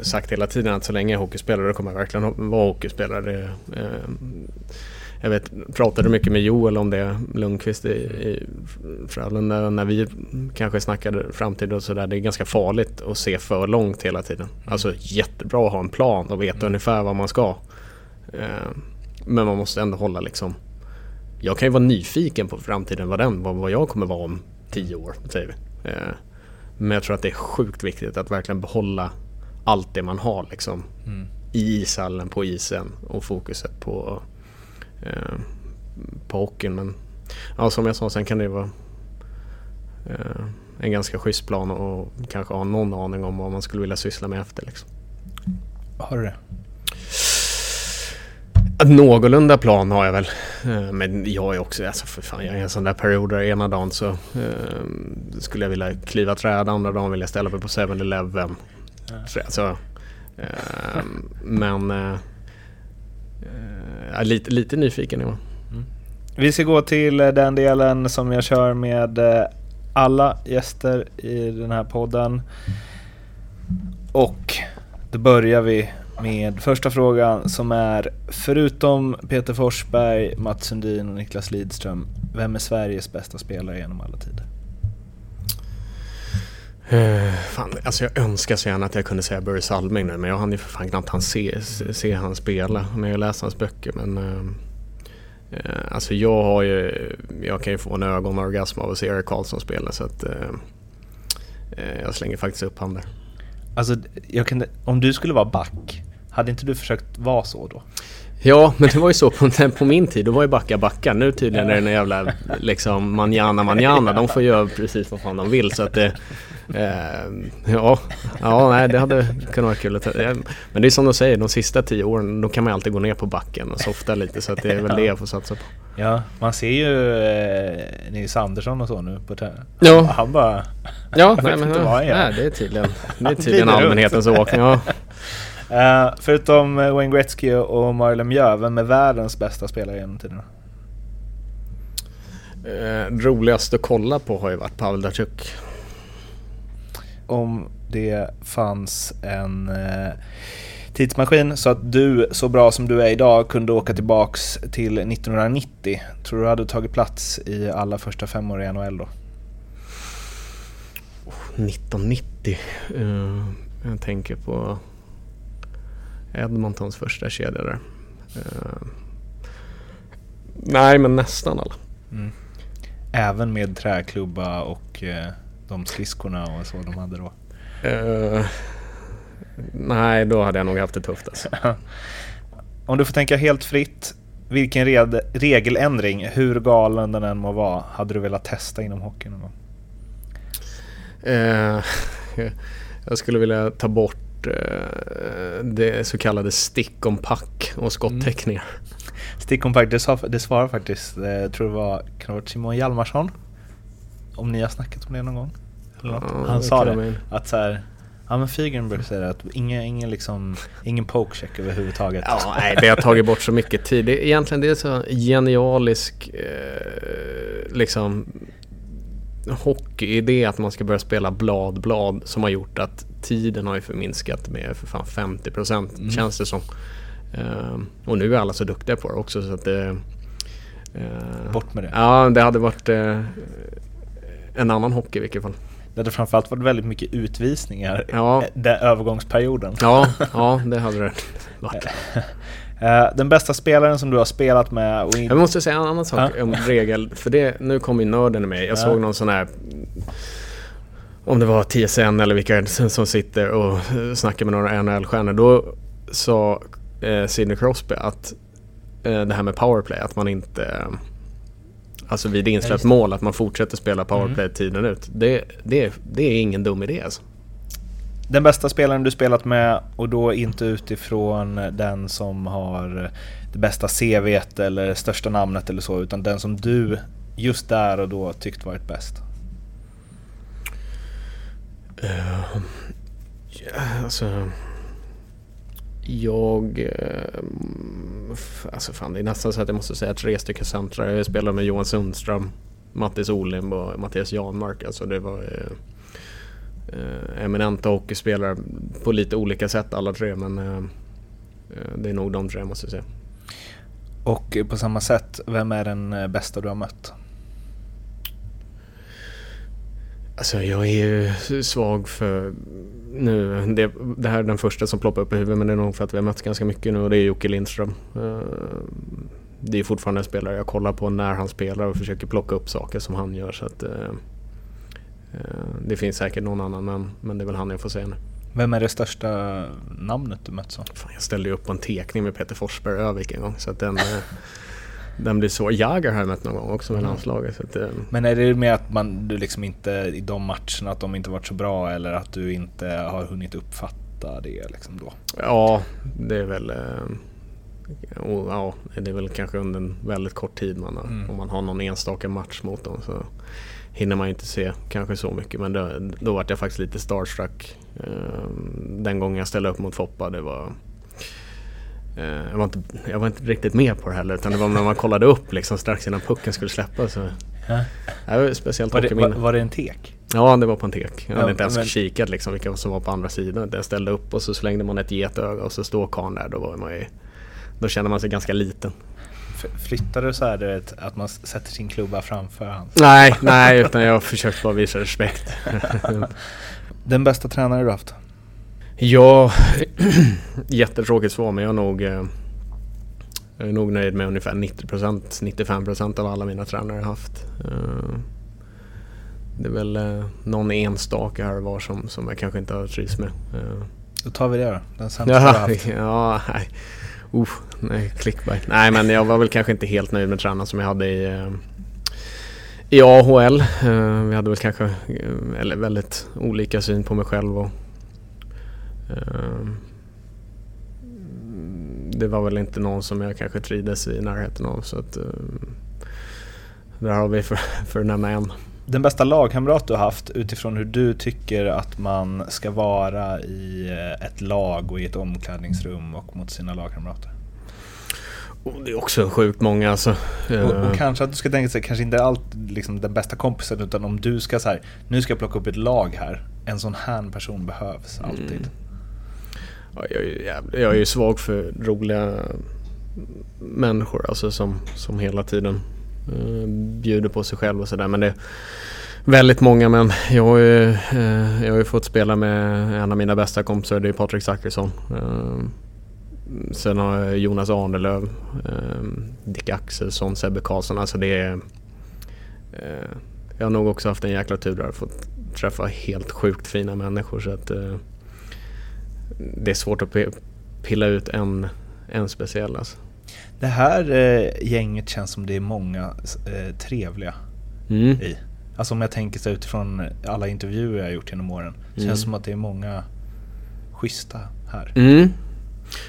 sagt hela tiden att så länge jag är hockeyspelare kommer jag verkligen vara hockeyspelare. Eh, jag vet, pratade mycket med Joel om det, Lundqvist i, i Frölunda, när vi kanske snackade framtid och sådär. Det är ganska farligt att se för långt hela tiden. Alltså jättebra att ha en plan och veta ungefär vad man ska. Eh, men man måste ändå hålla liksom jag kan ju vara nyfiken på framtiden, vad, den, vad, vad jag kommer vara om tio år, säger vi. Eh, men jag tror att det är sjukt viktigt att verkligen behålla allt det man har liksom. Mm. I ishallen, på isen och fokuset på, eh, på hockeyn. Men ja, som jag sa, sen kan det vara... Eh, en ganska schysst plan och kanske ha någon aning om vad man skulle vilja syssla med efter. Liksom. Har du det? Att någorlunda plan har jag väl. Eh, men jag är också, alltså för fan, jag är en sån där period där ena dagen så eh, skulle jag vilja kliva träd, andra dagen vill jag ställa mig på 7-Eleven. Så, alltså, eh, men eh, eh, lite, lite nyfiken är man. Mm. Vi ska gå till eh, den delen som jag kör med eh, alla gäster i den här podden. Och då börjar vi med första frågan som är förutom Peter Forsberg, Mats Sundin och Niklas Lidström, vem är Sveriges bästa spelare genom alla tider? Uh, fan, alltså jag önskar så gärna att jag kunde säga Börje Salming nu men jag hann ju för fan knappt han se, se, se han spela när jag läste hans böcker. Men, Uh, alltså jag har ju, jag kan ju få en ögonorgasm av att se Erik Karlsson spela så att jag slänger faktiskt upp han där. Alltså, kan, om du skulle vara back, hade inte du försökt vara så då? Ja, men det var ju så på, på min tid. Då var ju backar backar. Nu tydligen är det en jävla liksom manjana manjana. De får göra precis vad fan de vill. Så att det... Eh, ja, ja, nej det hade kunnat vara kul att Men det är som de säger, de sista tio åren då kan man alltid gå ner på backen och softa lite. Så det är väl det jag får satsa på. Ja, man ser ju eh, Nils Andersson och så nu på trä- Ja. Han, bara... Ja, nej, men, vad nej, det är tydligen, det är tydligen allmänhetens åkning. Ja. Eh, förutom eh, Wayne Gretzky och Marlon Lemieux, vem är världens bästa spelare genom tiderna? Eh, roligast att kolla på har ju varit Pavel Datsjuk. Om det fanns en eh, tidsmaskin så att du, så bra som du är idag, kunde åka tillbaks till 1990. Tror du hade tagit plats i alla första fem år i NHL då? 1990. Eh, jag tänker på Edmontons första kedja där. Eh, nej, men nästan alla. Även med träklubba och de skridskorna och så de hade då. Eh, nej, då hade jag nog haft det tufft alltså. Om du får tänka helt fritt, vilken red, regeländring, hur galen den än må vara, hade du velat testa inom hockeyn någon gång? Eh, jag skulle vilja ta bort eh, det så kallade stick om pack och skottäckningar. Stick compact, det, sa, det svarar faktiskt, jag tror det var, kan det Simon Hjalmarsson? Om ni har snackat om det någon gång? Eller något. Ja, Han sa det, att så här, ja men Fygren brukar säga att ingen, ingen, liksom, ingen pokecheck överhuvudtaget. Ja, nej, det har tagit bort så mycket tid. Det, är egentligen det är så genialisk eh, liksom hockeyidé att man ska börja spela blad, blad som har gjort att tiden har ju förminskat med för fan 50% känns det som. Eh, och nu är alla så duktiga på det också så att det... eh, Bort med det. Ja, det hade varit eh, en annan hockey i vilket fall. Det hade framförallt varit väldigt mycket utvisningar Ja. eh, den övergångsperioden. Ja, ja det hade det varit. Eh, Den bästa spelaren som du har spelat med och in... Jag måste säga en annan sak Ja. om regel. För det, nu kom ju nörden i mig. Jag Ja. såg någon sån här... Om det var TSN eller vilka som sitter och snackar med några NHL-stjärnor. Då sa eh, Sidney Crosby att eh, det här med powerplay, att man inte... Alltså vid insläppt mål, att man fortsätter spela powerplay tiden ut. Det, det, det är ingen dum idé alltså. Den bästa spelaren du spelat med och då inte utifrån den som har det bästa CVt eller största namnet eller så utan den som du just där och då tyckt varit bäst. Ja, alltså... Jag... Ehm, alltså fan, det är nästan så att jag måste säga tre stycken centrar. Jag spelade med Johan Sundström, Mattis Olimb och Mattias Janmark. Alltså det var eh, eh, eminenta hockeyspelare på lite olika sätt alla tre. Men eh, eh det är nog de tre jag måste säga. Och på samma sätt, vem är den eh, bästa du har mött? Alltså jag är ju svag för nu. Det, det här är den första som ploppar upp i huvudet men det är nog för att vi har mött ganska mycket nu och det är Jocke Lindström. Eh, Det är fortfarande en spelare jag kollar på när han spelar och försöker plocka upp saker som han gör. Så att, eh, eh, det finns säkert någon annan men, men det är väl han jag får säga nu. Vem är det största namnet du mött så? Fan, jag ställde ju upp på en tekning med Peter Forsberg Övik en gång så att den... eh, den blir så. Jagr har jag mött någon gång också med landslaget. Så att, eh, Men är det mer att man, du liksom inte i de matcherna att de inte varit så bra eller att du inte har hunnit uppfatta det liksom då? ja, det är väl... Eh, och, ja, det är väl kanske under en väldigt kort tid man har, Mm. om man har någon enstaka match mot dem så hinner man inte se kanske så mycket. Men då, då var jag faktiskt lite starstruck eh, den gången jag ställde upp mot Foppa. Det var, eh, jag, var inte, jag var inte riktigt med på det heller utan det var när man kollade upp liksom strax innan pucken skulle släppa. Så, Ja. det var speciellt Var det, var, var det en tek? Ja, det var på en tek. Jag hade Ja, inte ens men- kikat liksom vilka som var på andra sidan. Jag ställde upp och så slängde man ett getöga och så står karln där. Då, var man ju, då känner man sig ganska liten. Flyttar du så här du vet, att man sätter sin klubba framför hans? Nej, nej, utan jag har försökt bara visa respekt. Den bästa tränare du haft? Ja, jättetråkigt svar men jag är nog, eh, jag är nog nöjd med ungefär 90%, 95% av alla mina tränare haft. Eh, Det är väl eh, någon enstaka här var som, som jag kanske inte har trivts med. Då tar vi det då. Den sämsta du har Ja, haft. ja nej. Uh, nej, clickbait. Nej, men jag var väl kanske inte helt nöjd med tränaren som jag hade i, i AHL. Vi hade väl kanske eller väldigt olika syn på mig själv och det var väl inte någon som jag kanske trivdes i närheten av så att eh, där har vi för, för att nämna en. Den bästa lagkamrat du har haft utifrån hur du tycker att man ska vara i eh, ett lag och i ett omklädningsrum och mot sina lagkamrater? Och det är också sjukt många alltså. Och, och kanske att du ska tänka sig, kanske inte allt liksom den bästa kompisen utan om du ska så här, nu ska jag plocka upp ett lag här. En sån här person behövs alltid. Ja, jag, är ju jag är ju svag för roliga människor alltså som, som hela tiden eh, bjuder på sig själv och sådär. Men det är väldigt många men jag har ju, eh, jag har ju fått spela med en av mina bästa kompisar, det är Patrik Zackrisson. Eh, sen har jag Jonas Arnelöv, eh, Dick Axelsson, Sebbe Karlsson. Alltså det är... Eh, jag har nog också haft en jäkla tur där. Fått träffa helt sjukt fina människor så att eh, det är svårt att pilla ut en, en speciell alltså. Det här eh, gänget känns som det är många eh, trevliga Mm. i. Alltså om jag tänker så utifrån alla intervjuer jag har gjort genom åren. Mm. Känns som att det är många schyssta här. Mm.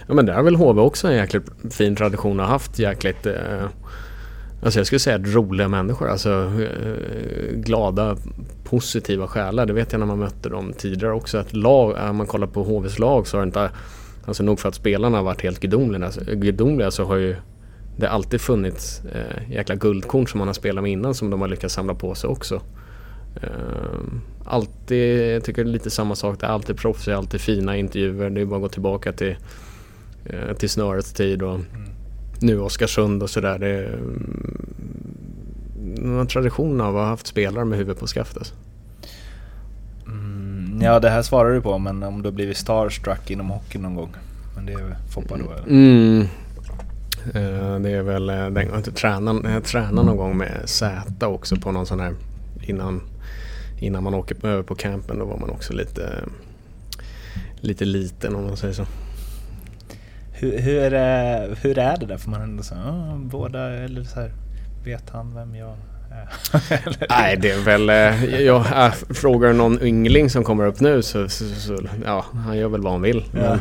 Ja men där har väl HV också en jäkligt fin tradition och haft jäkligt eh, Alltså jag skulle säga roliga människor, alltså eh, glada, positiva själar. Det vet jag när man mötte dem tidigare också. Att lag, om man kollar på HVs lag så har det inte, alltså nog för att spelarna har varit helt gudomliga, gudomliga så har ju det alltid funnits eh, jäkla guldkorn som man har spelat med innan som de har lyckats samla på sig också. Eh, alltid, jag tycker det är lite samma sak, det är alltid proffs, det är alltid fina intervjuer. Det är bara att gå tillbaka till, eh, till snörets tid och mm nu Oskarsund och sådär. Det är mm, någon tradition av att ha haft spelare med huvudet på skaft alltså. Mm, ja, det här svarar du på, men om du har blivit starstruck inom hockey någon gång. Men det är väl Foppa då eller? Mm. Eh, det är väl eh, den gången tränaren, jag tränade någon gång med Z också på någon sån här innan, innan man åker över på campen. Då var man också lite, lite liten om man säger så. Hur, hur, är, hur är det där? Får man ändå säga, ah, båda, eller så här, vet han vem jag är? Nej, det är väl... eh, Jag, äh, frågar någon yngling som kommer upp nu så, så, så ja, han gör väl vad han vill. Men, Ja.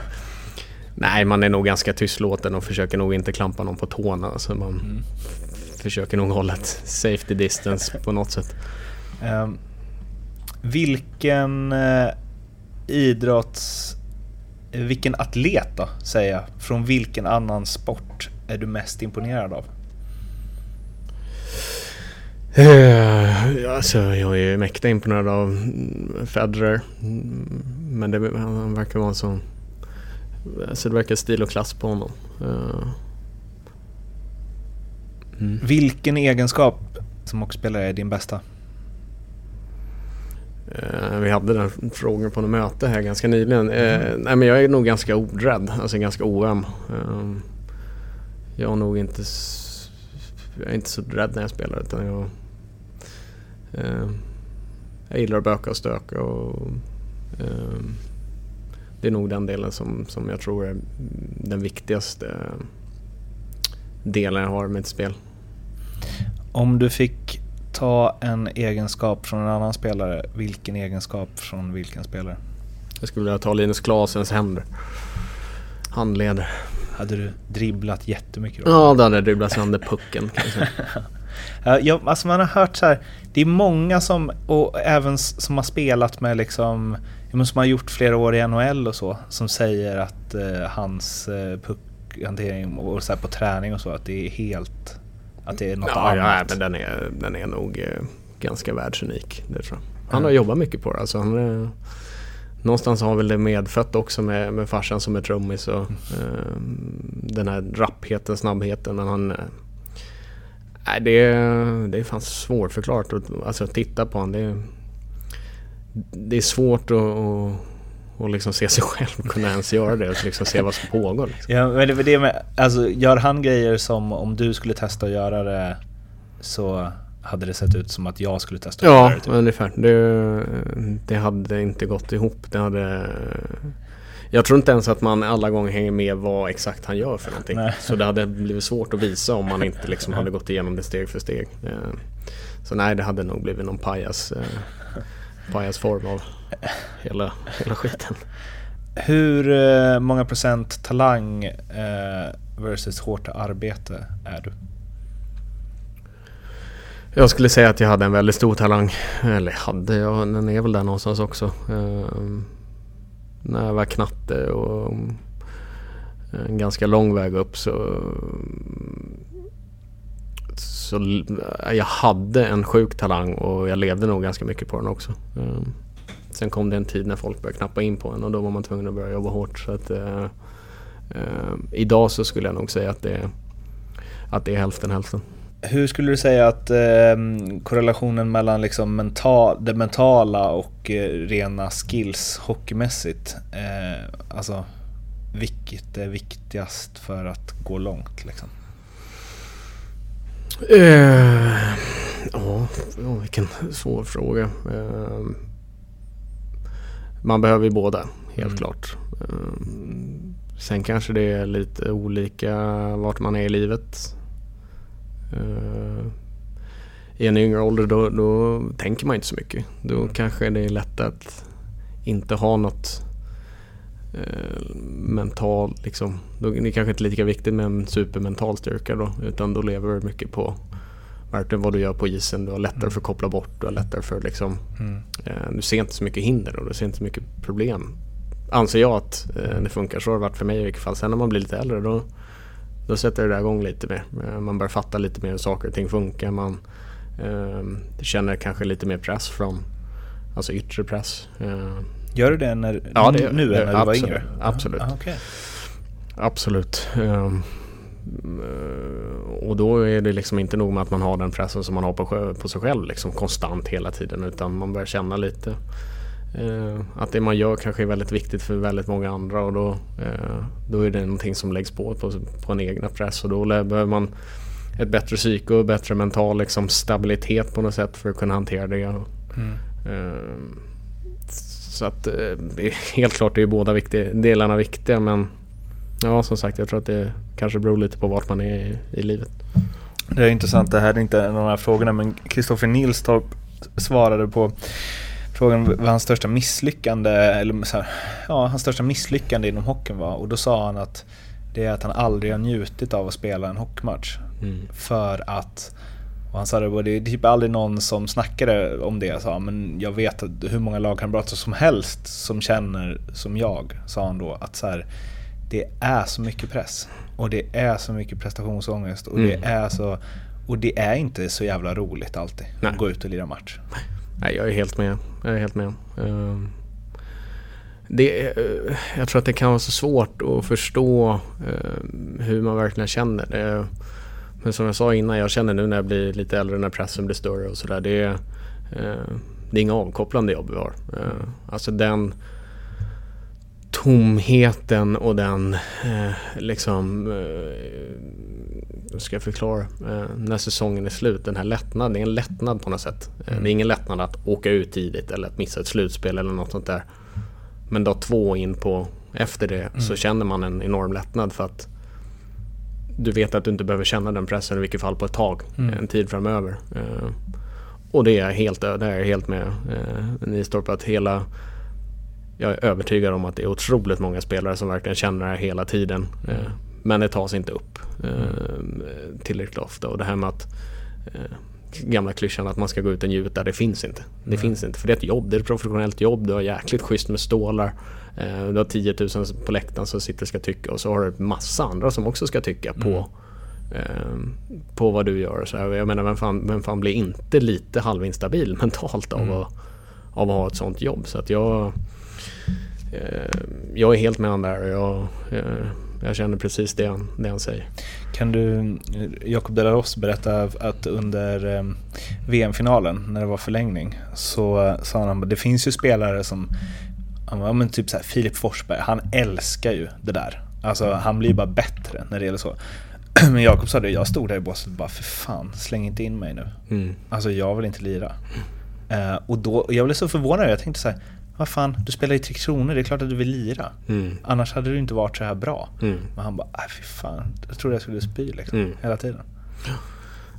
Nej, man är nog ganska tystlåten och försöker nog inte klampa någon på tårna. Så man Mm. försöker nog hålla ett safety distance på något sätt. Ehm, vilken eh, idrotts... eh, Vilken atlet då, säger jag, från vilken annan sport är du mest imponerad av? Uh, alltså, jag är mäkta imponerad av Federer. Men det, han verkar vara en sån... Alltså det verkar stil och klass på honom. Eh, mm. Vilken egenskap som hockeyspelare är din bästa? Eh, vi hade den frågan på något möte här ganska nyligen. Eh, nej men jag är nog ganska orädd, alltså ganska oöm. Eh, jag är nog inte, jag är inte så rädd när jag spelar utan jag, jag gillar att böka och stöka och det är nog den delen som, som jag tror är den viktigaste delen jag har med ett spel. Om du fick ta en egenskap från en annan spelare, vilken egenskap från vilken spelare? Jag skulle vilja ta Linus Klasens händer. Handleder. Hade du dribblat jättemycket då? Ja, då hade jag dribblat sönder pucken. Ja, alltså man har hört så här, det är många som, och även som har spelat med liksom, som har gjort flera år i NHL och så, som säger att eh, hans eh, puckhantering och så här på träning och så, att det är helt, att det är något Ja, ja, annat. men den är, den är nog eh, ganska världsunik. Det tror jag. Han har jobbat mycket på det. Alltså, han är, någonstans har väl det medfött också med, med farsan som är trummis och eh, den här rappheten, snabbheten. Men han... eh, det är, det är fan svårförklarat att alltså, titta på honom. Det är, det är svårt att, att, att liksom se sig själv kunna ens göra det och liksom se vad som pågår. Liksom. Ja, men det med, alltså gör han grejer som om du skulle testa att göra det så hade det sett ut som att jag skulle testa att göra Ja, det. Typ. ungefär. Det, det hade inte gått ihop. Det hade... Jag tror inte ens att man alla gånger hänger med vad exakt han gör för någonting. Nej. Så det hade blivit svårt att visa om man inte liksom hade gått igenom det steg för steg. Eh, Så nej, det hade nog blivit någon pajas, eh, pajasform av hela, hela skiten. Hur eh, många procent talang eh, versus hårt arbete är du? Jag skulle säga att jag hade en väldigt stor talang. Eller hade jag, den är väl där någonstans också. Ehm, när jag var knatte och en ganska lång väg upp så... Så jag hade en sjuk talang och jag levde nog ganska mycket på den också. Sen kom det en tid när folk började knappa in på en och då var man tvungen att börja jobba hårt. Så att, eh, eh, idag så skulle jag nog säga att det, att det är hälften hälften. Hur skulle du säga att eh, korrelationen mellan liksom mental, det mentala och eh, rena skills hockeymässigt, eh, alltså vilket är viktigast för att gå långt liksom? Eh, ja, vilken svår fråga. Eh, man behöver ju båda, helt Mm. klart. Eh, sen kanske det är lite olika vart man är i livet. Eh, I en yngre ålder då, då tänker man inte så mycket. Då Mm. kanske det är lätt att inte ha något eh, mental liksom. Då, det är kanske inte lika viktigt med en supermental styrka då. Utan då lever du mycket på verkligen vad du gör på isen. Du har lättare för att koppla bort. Du har lättare för liksom Mm. eh, Du ser inte så mycket hinder och du ser inte så mycket problem. Anser jag att eh, det funkar. Så har det varit för mig i vilket fall. Sen när man blir lite äldre då då sätter det där igång lite mer. Eh, Man börjar fatta lite mer hur saker och ting funkar. Man eh, känner kanske lite mer press från Alltså yttre press. Eh, Gör du det när, Ja, det nu det- när du var absolut, yngre? absolut. Ah, okej. Absolut. Eh, och då är det liksom inte nog med att man har den pressen som man har på, på sig själv liksom konstant hela tiden utan man börjar känna lite eh, att det man gör kanske är väldigt viktigt för väldigt många andra och då, eh, då är det någonting som läggs på, på på en egna press och då behöver man ett bättre psyke och bättre mental liksom, stabilitet på något sätt för att kunna hantera det. Och, Mm. Ehm, Så att eh, helt klart är båda viktiga, delarna viktiga men ja som sagt jag tror att det kanske beror lite på vart man är i, i livet. Det är intressant, det här är inte en av de här frågorna men Kristoffer Nilstorp svarade på frågan vad hans största misslyckande, eller så här, ja, hans största misslyckande inom hockeyn var och då sa han att det är att han aldrig har njutit av att spela en hockeymatch. För att, och han sa det, det är typ aldrig någon som snackade om det, sa men jag vet att hur många lagkamrater som helst som känner som jag, sa han då, att så här, det är så mycket press. Och det är så mycket prestationsångest och det Mm. är så och det är inte så jävla roligt alltid Nej. att gå ut och lira match. Nej jag är helt med. Jag är helt med. Ehm, det, eh, jag tror att det kan vara så svårt att förstå eh, hur man verkligen känner. Det, men som jag sa innan, jag känner nu när jag blir lite äldre när pressen blir större och sådär. Det, är, eh, det är inga avkopplande jobb vi har. Alltså den tomheten och den eh, liksom, eh, ska jag förklara, eh, när säsongen är slut, den här lättnaden, det är en lättnad på något sätt. Eh, Det är ingen lättnad att åka ut tidigt eller att missa ett slutspel eller något sånt där. Men dag två in på efter det så känner man en enorm lättnad för att du vet att du inte behöver känna den pressen i vilket fall på ett tag, Mm. en tid framöver. Eh, och det är jag helt, det är jag helt med eh, Nistorp att hela jag är övertygad om att det är otroligt många spelare som verkligen känner det här hela tiden. Eh, men det tas inte upp eh, tillräckligt ofta. Och det här med att eh, gamla klyschan att man ska gå ut och njuta, det finns inte. Det finns inte. För det är ett jobb, det är ett professionellt jobb. Du har jäkligt schysst med stålar. Du har 10 000 på läktaren som sitter och ska tycka och så har du massa andra som också ska tycka på eh, på vad du gör. Så jag menar, vem fan, vem fan blir inte lite halvinstabil mentalt av, att, av att ha ett sånt jobb? Så att jag, jag är helt med han där och jag, eh, jag känner precis det han, det han säger. Kan du, Jakob Delaros berätta att under eh, VM-finalen, när det var förlängning, så eh, sa han att det finns ju spelare som, var, men typ så här, Filip Forsberg, han älskar ju det där. Alltså han blir ju bara bättre när det gäller så. Men Jakob sa det, jag stod där i båset och bara för fan, släng inte in mig nu. Mm. Alltså jag vill inte lira. Eh, och då, och jag blev så förvånad, jag tänkte så här, vad fan, du spelar i Tre Kronor, det är klart att du vill lira. Mm. Annars hade du inte varit så här bra. Mm. Men han bara, nej fy fan, jag trodde jag skulle spy liksom, Mm. hela tiden.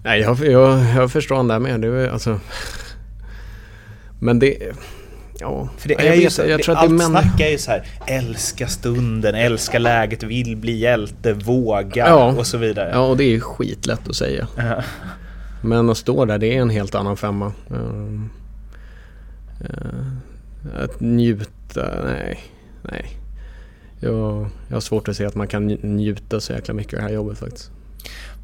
Nej, jag, jag, jag förstår han där med. Det är, alltså, men det... Ja, För det jag är ju vet- så, jag det, tror att allt det män- snack är ju så här, älska stunden, älska läget, vill bli hjälte, våga Ja. och så vidare. Ja, och det är ju skitlätt att säga. Ja. Men att stå där, det är en helt annan femma. Ehm, eh, att njuta, nej. Nej. Jag, jag har svårt att se att man kan nj- njuta så jäkla mycket av det här jobbet faktiskt.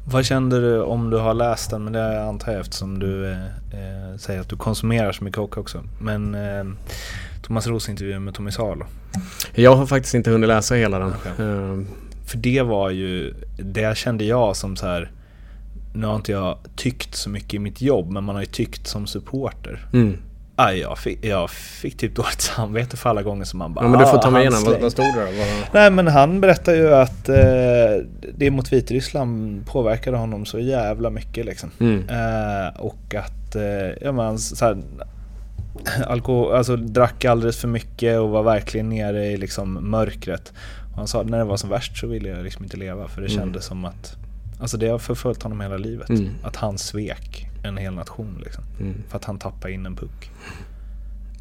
Vad kände du om du har läst den? Men det antar jag eftersom du eh, eh, säger att du konsumerar så mycket hockey också. Men eh, Thomas Roos intervju med Tommy Salo. Jag har faktiskt inte hunnit läsa hela den. Okej. Ehm, För det var ju, det kände jag som så här. Nu har inte jag tyckt så mycket i mitt jobb, men man har ju tyckt som supporter. mm. Aj, jag, fick, jag fick typ dåligt samvete för alla gånger som man bara Ja men du får "Ah, ta mig han igenom, vad, släng." vad stod det då? Vad, Nej men han berättar ju att eh, det mot Vitryssland påverkade honom så jävla mycket liksom. mm. Eh, och att, eh, ja men så här, alkohol, alltså drack alldeles för mycket och var verkligen nere i liksom mörkret. Och han sa när det var som värst så ville jag liksom inte leva för det Mm. kändes som att, alltså det har förföljt honom hela livet. Mm. Att han svek en hel nation liksom. Mm. För att han tappade in en puck.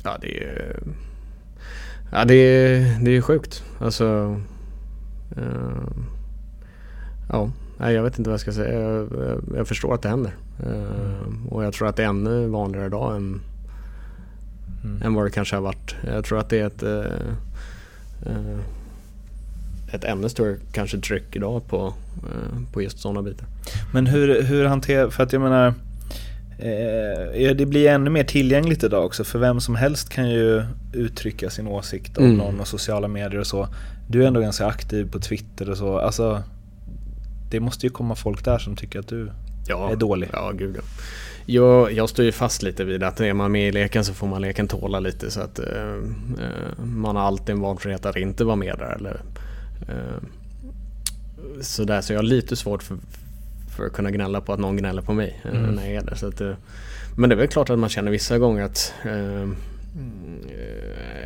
Ja det är... Ja det är, det är sjukt. Alltså... ehm, ja, nej, jag vet inte vad jag ska säga. Jag, jag, jag förstår att det händer. Ehm, och jag tror att det är ännu vanligare idag än, Mm. än vad det kanske har varit. Jag tror att det är ett... eh, ett ännu större kanske tryck idag på, eh, på just sådana bitar. Men hur, hur hanterar, för att jag menar eh, det blir ännu mer tillgängligt idag också för vem som helst kan ju uttrycka sin åsikt om Mm. någon och sociala medier och så. Du är ändå ganska aktiv på Twitter och så. Alltså, det måste ju komma folk där som tycker att du ja, är dålig. Ja, gud ja. Jag, jag står ju fast lite vid att är man med i leken så får man leken tåla lite så att eh, eh, man har alltid en valfrihet att inte vara med där. Eller, sådär, så jag har lite svårt för, för att kunna gnälla på att någon gnäller på mig eh, Mm. när jag är där. Så att, eh, men det är väl klart att man känner vissa gånger att eh,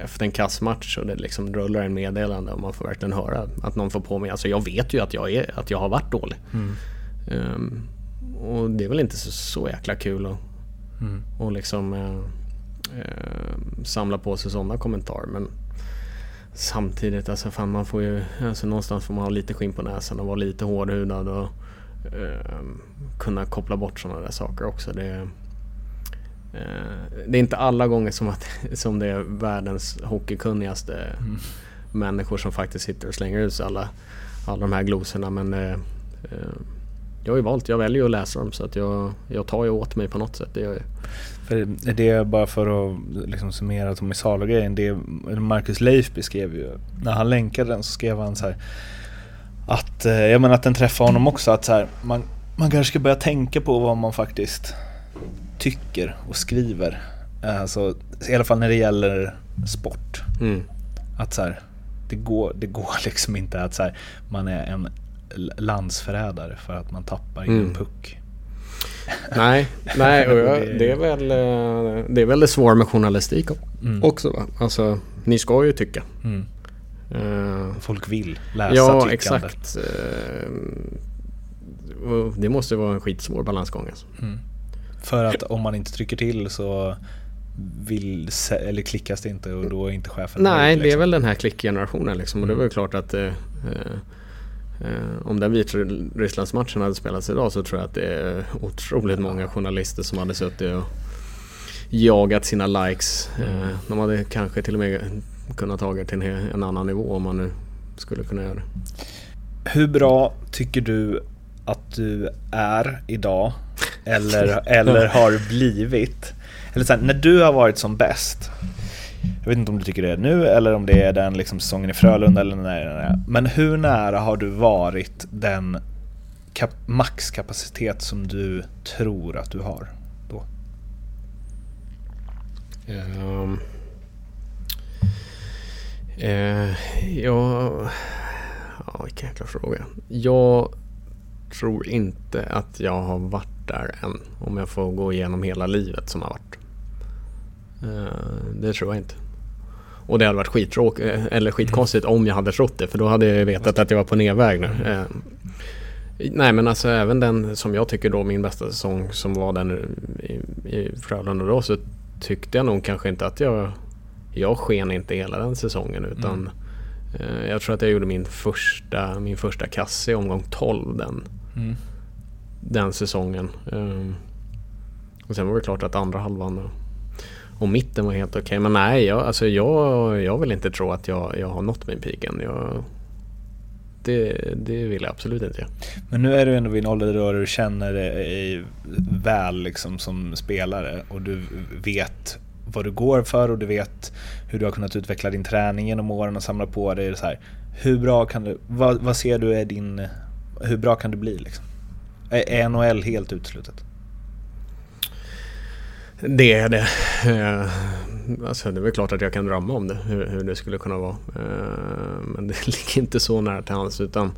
efter en kassmatch och det liksom rullar en meddelande och man får verkligen höra att någon får på mig. Alltså jag vet ju att jag, är, att jag har varit dålig. Mm. Ehm, och det är väl inte så, så jäkla kul att Mm. och liksom eh, eh, samla på sig sådana kommentarer. Men samtidigt, alltså fan man får ju, alltså någonstans får man ha lite skinn på näsan och vara lite hårdhudad och eh, kunna koppla bort sådana där saker också. Det, är- eh, det är inte alla gånger som, att, som det är världens hockeykunnigaste Mm. människor som faktiskt sitter och slänger ut alla, alla de här glosorna. Men eh, eh, jag har ju valt, jag väljer att läsa dem så att jag, jag tar ju åt mig på något sätt. Det gör jag. För det är bara för att liksom summera Tommy Salo-grejen. Det Marcus Leif beskrev ju, när han länkade den så skrev han så här att, eh, jag menar att den träffar honom också. Att så här, man, man kanske ska börja tänka på vad man faktiskt tycker och skriver. Alltså, I alla fall när det gäller sport. Mm. Att så här, det, går, det går liksom inte att så här, man är en landsförrädare för att man tappar in en Mm. puck. Nej, nej och jag, Det- är väl, eh, det är väl det svåra med journalistik Mm. också va? Alltså, ni ska ju tycka. Mm. Eh, Folk vill läsa ja, tyckandet. exakt. Och det måste vara en skitsvår balansgång alltså. För att om man inte trycker till så vill, eller klickas det inte och då är inte chefen Nej, nöjd, det är liksom. väl den här klickgenerationen liksom. Och det är väl klart att eh, om den Vitrysslandsmatchen hade spelats idag så tror jag att det är otroligt många journalister som hade suttit och jagat sina likes. Eh, de hade kanske till och med kunnat ta det till en, en annan nivå om man nu skulle kunna göra det. Hur bra tycker du att du är idag? Eller, eller har blivit? Eller så här, när du har varit som bäst. Jag vet inte om du tycker det är nu eller om det är den liksom säsongen i Frölunda eller när det är. Men hur nära har du varit den kap- maxkapacitet som du tror att du har då? Ehm. Eh, um, uh, ja, ja, vilken jäkla fråga. Jag tror inte att jag har varit där än. Om jag får gå igenom hela livet som har varit. Eh, det tror jag inte. Och det hade varit skittråk, eh, eller skitkonstigt om jag hade trott det. För då hade jag vetat att jag var på nedväg nu. Eh, Nej men alltså även den som jag tycker då min bästa säsong som var den i, i Frölunda då så tyckte jag nog kanske inte att jag Jag sken inte hela den säsongen utan eh, Jag tror att jag gjorde min första min första kasse i omgång 12 den Mm. Den säsongen. Eh, och sen var det klart att andra halvan och mitten var helt okej. Men nej, jag, alltså jag, jag vill inte tro att jag, jag har nått min peak än. Jag, det, det vill jag absolut inte göra. Men nu är du ändå vid en ålder då du känner dig väl liksom som spelare och du vet vad du går för och du vet hur du har kunnat utveckla din träning genom åren och samla på dig. Så här. Hur bra kan du, vad, vad ser du är din, hur bra kan du bli liksom? Är NHL helt uteslutet? Det är det. Eh, Alltså det är väl klart att jag kan drömma om det, hur, hur det skulle kunna vara. Eh, Men det ligger inte så nära till hands utan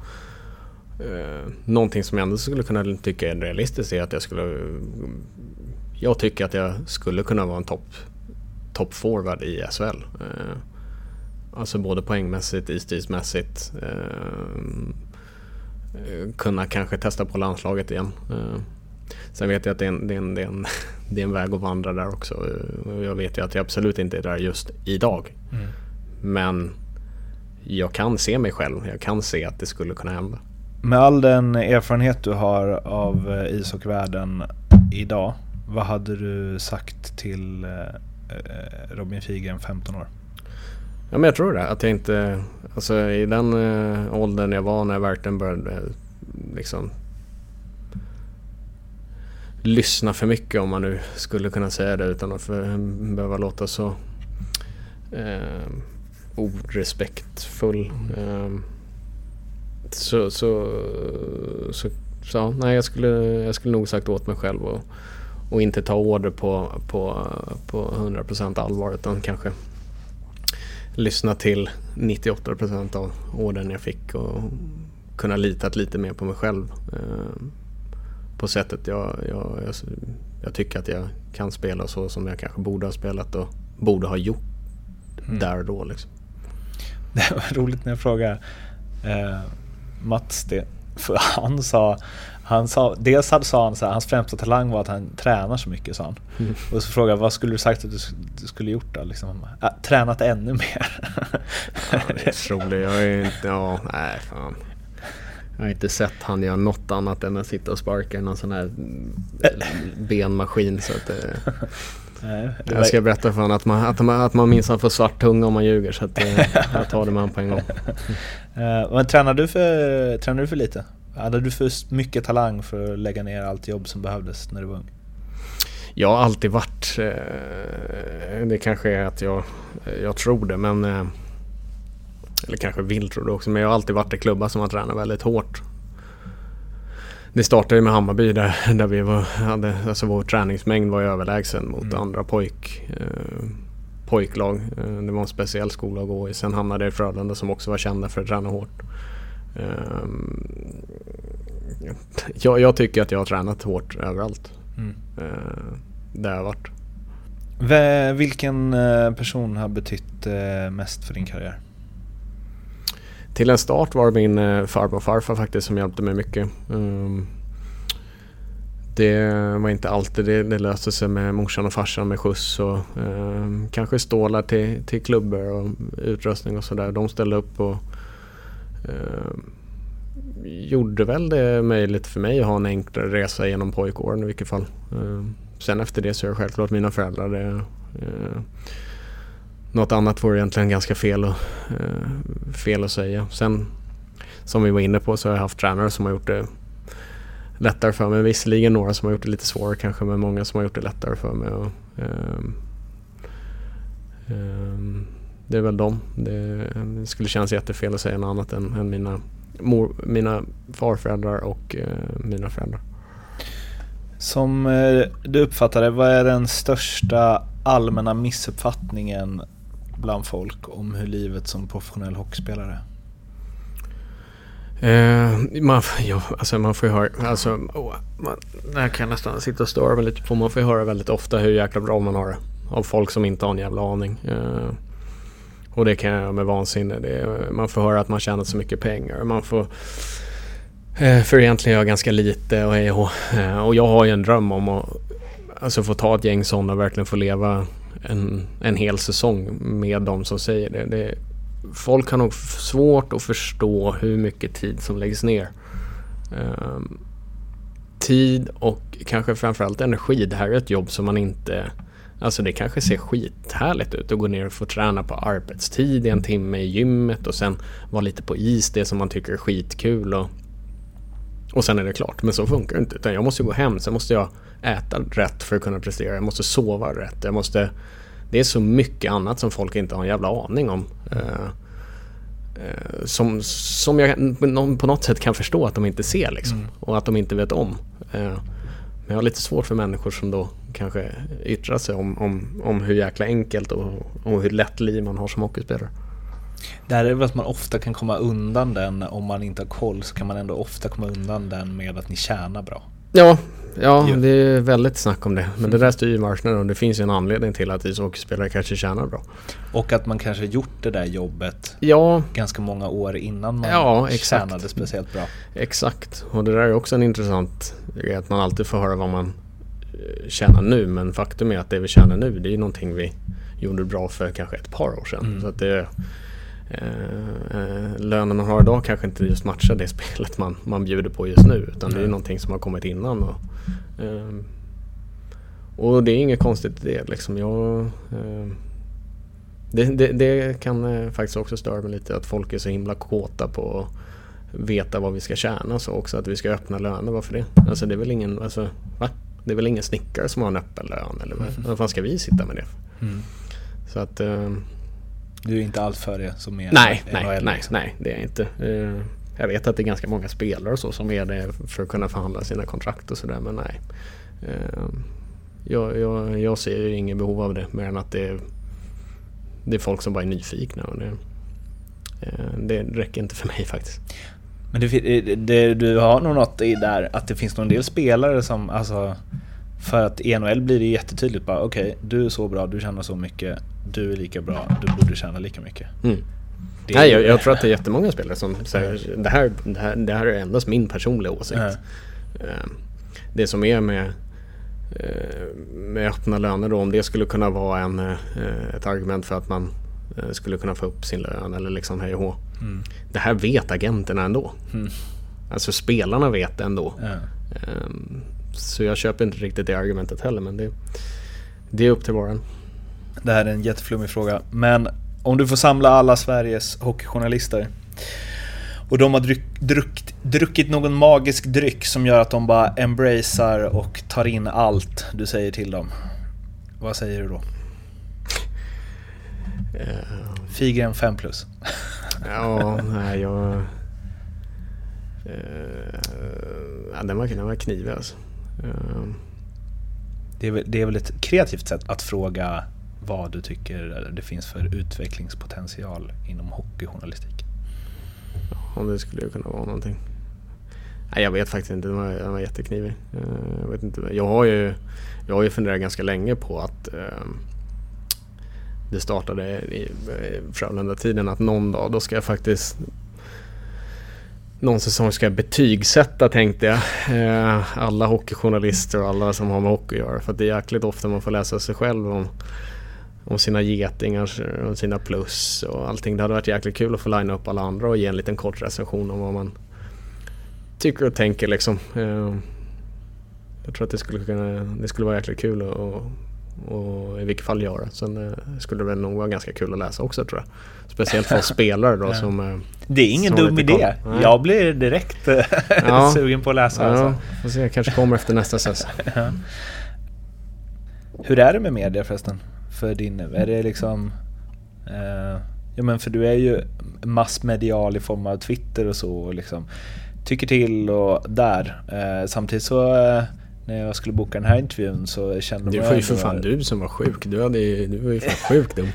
eh, Någonting som jag ändå skulle kunna tycka är realistiskt är att jag skulle Jag tycker att jag skulle kunna vara en topp top forward i SHL. Eh, Alltså både poängmässigt, istidsmässigt. Eh, eh, Kunna kanske testa på landslaget igen. Eh, Sen vet jag att det är en, det är en, det är en, det är en väg att vandra där också. Jag vet ju att jag absolut inte är där just idag. Men jag kan se mig själv. Jag kan se att det skulle kunna hända. Med all den erfarenhet du har av eh, ishockeyvärlden idag, vad hade du sagt till eh, eh, Robin Figren 15 år? Ja men jag tror det. Att jag inte... Alltså i den åldern jag var när jag verkligen började liksom lyssna för mycket om man nu skulle kunna säga det utan att för, behöva låta så eh, orespektfull. Eh, så, så, så, så ja, nej, jag skulle, jag skulle nog sagt åt mig själv och, och inte ta order på, på, på 100% allvar utan kanske lyssna till 98% av orden jag fick och kunna lita lite mer på mig själv. Eh, på sättet jag, jag, jag, jag tycker att jag kan spela så som jag kanske borde ha spelat och borde ha gjort där och då. Liksom. Det var roligt när jag frågade eh, Mats det. För han sa, han sa, dels sa han så här, hans främsta talang var att han tränar så mycket sa han. Mm. Och så frågade jag, vad skulle du sagt att du, du skulle gjort då? Liksom, "Ja, tränat ännu mer. Ja, det är otroligt. Jag är inte, ja, nej fan. Jag har inte sett han göra något annat än att sitta och sparka i någon sån här benmaskin. Så att, eh, Nej, det var- jag ska berätta för honom att man, att man, att man minsann får svart tunga om man ljuger. Så att, eh, jag tar det med honom på en gång. Eh, men tränar du, för, tränar du för lite? Hade du för mycket talang för att lägga ner allt jobb som behövdes när du var ung? Jag har alltid varit... Eh, det kanske är att jag, jag tror det men... Eller kanske vill tro det också men jag har alltid varit i klubbar som har tränat väldigt hårt. Det startade ju med Hammarby där, där vi var, hade, alltså vår träningsmängd var överlägsen mot andra pojk, eh, pojklag. Eh, det var en speciell skola att gå i. Sen hamnade jag i Frölunda som också var kända för att träna hårt. Eh, jag, jag tycker att jag har tränat hårt överallt. Eh, där jag har varit. Vilken eh, person har betytt eh, mest för din karriär? Till en start var det min eh, farbror och farfar faktiskt som hjälpte mig mycket. Ehm, det var inte alltid det, det löste sig med morsan och farsan med skjuts och ehm, kanske stålar till, till klubbor och utrustning och sådär. De ställde upp och ehm, gjorde väl det möjligt för mig att ha en enklare resa genom pojkåren i vilket fall. Sen efter det så är det självklart mina föräldrar. Det, eh, något annat vore egentligen ganska fel, och, eh, fel att säga. Sen som vi var inne på så har jag haft tränare som har gjort det lättare för mig. Visserligen några som har gjort det lite svårare kanske men många som har gjort det lättare för mig. Och, eh, eh, det är väl dem. Det, det, skulle kännas jättefel att säga något annat än, än mina, mor, mina farföräldrar och eh, mina föräldrar. Som eh, du uppfattar det, vad är den största allmänna missuppfattningen bland folk om hur livet som professionell hockeyspelare är? Eh, man, ja, alltså man får ju höra, alltså, oh, man, det här kan jag nästan sitta och störa mig lite på. Man får ju höra väldigt ofta hur jäkla bra man har det. Av folk som inte har en jävla aning. Eh, och det kan jag göra med vansinne. Det, man får höra att man tjänat så mycket pengar. Man får... Eh, för egentligen gör jag ganska lite och hej och, eh, och jag har ju en dröm om att alltså, få ta ett gäng sådana och verkligen få leva en, en hel säsong med de som säger det. det folk har nog svårt att förstå hur mycket tid som läggs ner. Um, tid och kanske framförallt energi. Det här är ett jobb som man inte... Alltså det kanske ser skithärligt ut att gå ner och få träna på arbetstid i en timme i gymmet och sen vara lite på is, det som man tycker är skitkul och, och sen är det klart. Men så funkar det inte. Utan jag måste gå hem, sen måste jag äta rätt för att kunna prestera. Jag måste sova rätt. Jag måste det är så mycket annat som folk inte har en jävla aning om. Uh, uh, som, som jag på något sätt kan förstå att de inte ser liksom. Mm. Och att de inte vet om. Uh, men jag har lite svårt för människor som då kanske yttrar sig om, om, om hur jäkla enkelt och, och hur lätt liv man har som hockeyspelare. Där är det väl att man ofta kan komma undan den, om man inte har koll så kan man ändå ofta komma undan den med att ni tjänar bra. Ja, Ja, det är väldigt snack om det. Men det där styr ju marknaden och det finns ju en anledning till att ishockeyspelare kanske tjänar bra. Och att man kanske gjort det där jobbet ja. ganska många år innan man ja, exakt. tjänade speciellt bra. Exakt, och det där är också en intressant grej att man alltid får höra vad man eh, tjänar nu. Men faktum är att det vi tjänar nu det är någonting vi gjorde bra för kanske ett par år sedan. Mm. Så att det, eh, eh, lönen man har idag kanske inte just matchar det spelet man, man bjuder på just nu. Utan mm. det är någonting som har kommit innan. Och, eh, och det är inget konstigt i det. Liksom. Jag, eh, det, det, det, kan eh, faktiskt också störa mig lite att folk är så himla kåta på att veta vad vi ska tjäna så också att vi ska öppna löner. Varför det? Alltså det är väl ingen, alltså, va? Det är väl ingen snickare som har en öppen lön eller vad, mm. vad fan ska vi sitta med det? Mm. Så att eh, du är inte allt för det som är Nej, nej, NHL, nej, liksom. nej, det är jag inte. Eh, jag vet att det är ganska många spelare och så som är det för att kunna förhandla sina kontrakt och sådär men nej. Eh, jag, jag, jag ser inget behov av det mer än att det är, det är folk som bara är nyfikna. Och det, eh, det räcker inte för mig faktiskt. Men det, det, du har nog något i där att det finns någon del spelare som alltså för att i NHL blir det jättetydligt bara okej, okay, du är så bra, du tjänar så mycket, du är lika bra, du borde tjäna lika mycket. Mm. Nej, jag, jag, tror att det är jättemånga spelare som säger det här, det här, det här är endast min personliga åsikt. Mm. Det som är med, eh, med öppna löner då, om det skulle kunna vara en, eh, ett argument för att man skulle kunna få upp sin lön eller liksom hej och mm. Det här vet agenterna ändå. Mm. Alltså spelarna vet det ändå. Mm. Så jag köper inte riktigt det argumentet heller men det, det är upp till var Det här är en jätteflummig fråga men om du får samla alla Sveriges hockeyjournalister och de har dryck, druck, druckit någon magisk dryck som gör att de bara embracear och tar in allt du säger till dem. Vad säger du då? Uh, Figren 5 plus. ja, nej jag... Uh, ja, den, var, den var knivig alltså. Uh. Det, är väl, det är väl ett kreativt sätt att fråga vad du tycker det finns för utvecklingspotential inom hockeyjournalistik? Om det skulle kunna vara någonting. Nej, jag vet faktiskt inte, den var, den var jätteknivig. Eh, jag, vet inte. Jag, har ju, jag har ju funderat ganska länge på att eh, det startade i Frölunda-tiden att någon dag då ska jag faktiskt någon säsong ska jag betygsätta tänkte jag. Eh, alla hockeyjournalister och alla som har med hockey att göra. För att det är jäkligt ofta man får läsa sig själv om, om sina getingar och sina plus och allting. Det hade varit jäkligt kul att få linea upp alla andra och ge en liten kort recension om vad man tycker och tänker liksom. Eh, jag tror att det skulle, kunna, det skulle vara jäkligt kul att och, i vilket fall göra. Sen eh, skulle det väl nog vara ganska kul att läsa också tror jag. Speciellt för spelare då som... eh, Det är ingen dum idé. Nej. Jag blir direkt Ja. sugen på att läsa. Ja, Alltså. får se. Kanske kommer efter nästa säsong. Hur är det med media förresten? För din Är det liksom... Eh, ja men för du är ju massmedial i form av Twitter och så och liksom tycker till och där. Eh, samtidigt så eh, när jag skulle boka den här intervjun så kände Det man var ju för fan du som var sjuk. Du, hade, ju- du var ju fan sjuk dum.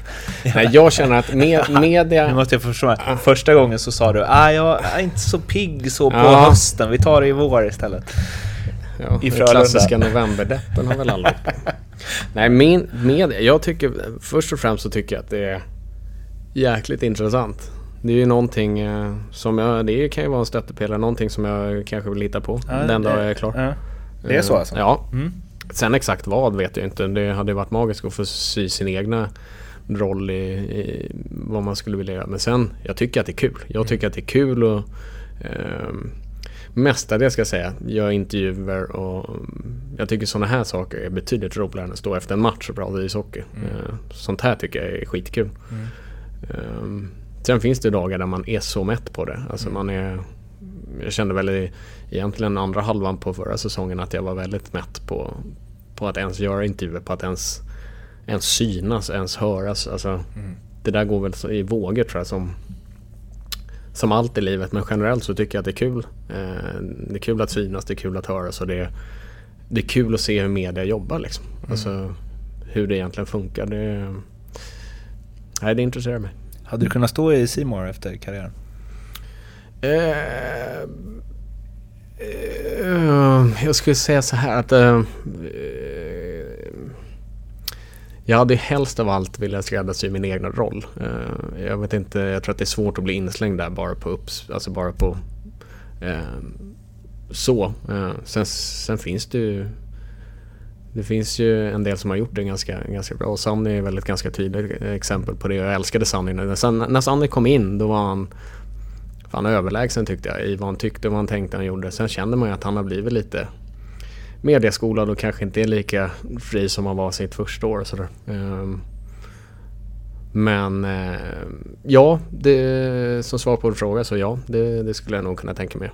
Nej, jag känner att med, Nu media... måste jag förstå. Första gången så sa du ah, jag är inte så pigg så på Ja. hösten, vi tar det i vår istället. Ja, i den Frölunda. klassiska novemberdeppen har väl alla. Nej, min media... Jag tycker... Först och främst så tycker jag att det är jäkligt intressant. Det är ju någonting eh, som jag... Det kan ju vara en stöttepelare. Någonting som jag kanske vill lita på. Ja, den dag jag är klar. Ja. Det är så Eh, alltså? Ja. Mm. Sen exakt vad vet jag inte. Det hade varit magiskt att få sy sin egna roll i, i vad man skulle vilja göra. Men sen, jag tycker att det är kul. Jag tycker att det är kul och um, mestadels ska jag säga, göra intervjuer och mm, jag tycker sådana här saker är betydligt roligare än att stå efter en match och prata ishockey. Eh, sånt här tycker jag är skitkul. Ehm, sen finns det dagar där man är så mätt på det. Alltså man är jag kände väl i, egentligen andra halvan på förra säsongen att jag var väldigt mätt på, på att ens göra intervjuer, på att ens, ens synas, ens höras. Alltså, Det där går väl i vågor tror jag som, som allt i livet. Men generellt så tycker jag att det är kul. Eh, det är kul att synas, det är kul att höras och det är, det är kul att se hur media jobbar liksom. Alltså hur det egentligen funkar. Det, nej, det intresserar mig. Hade du kunnat stå i Simor efter karriären? Eh, eh, jag skulle säga så här att eh, jag hade helst av allt velat skräddarsy min egna roll. Eh, jag vet inte, jag tror att det är svårt att bli inslängd där bara på ups, alltså bara på ehm, eh, så. Sen, sen finns det ju det finns ju en del som har gjort det ganska, ganska bra och Sunny är väl ett ganska tydligt exempel på det. Jag älskade Sunny. När, Sunny när kom in då var han fan överlägsen tyckte jag i vad han tyckte och vad han tänkte han gjorde. Sen känner man ju att han har blivit lite mediaskolad och kanske inte är lika fri som han var sitt första år sådär. Ehm, Men eh, ja, det, som svar på en fråga så ja, det, det skulle jag nog kunna tänka mig.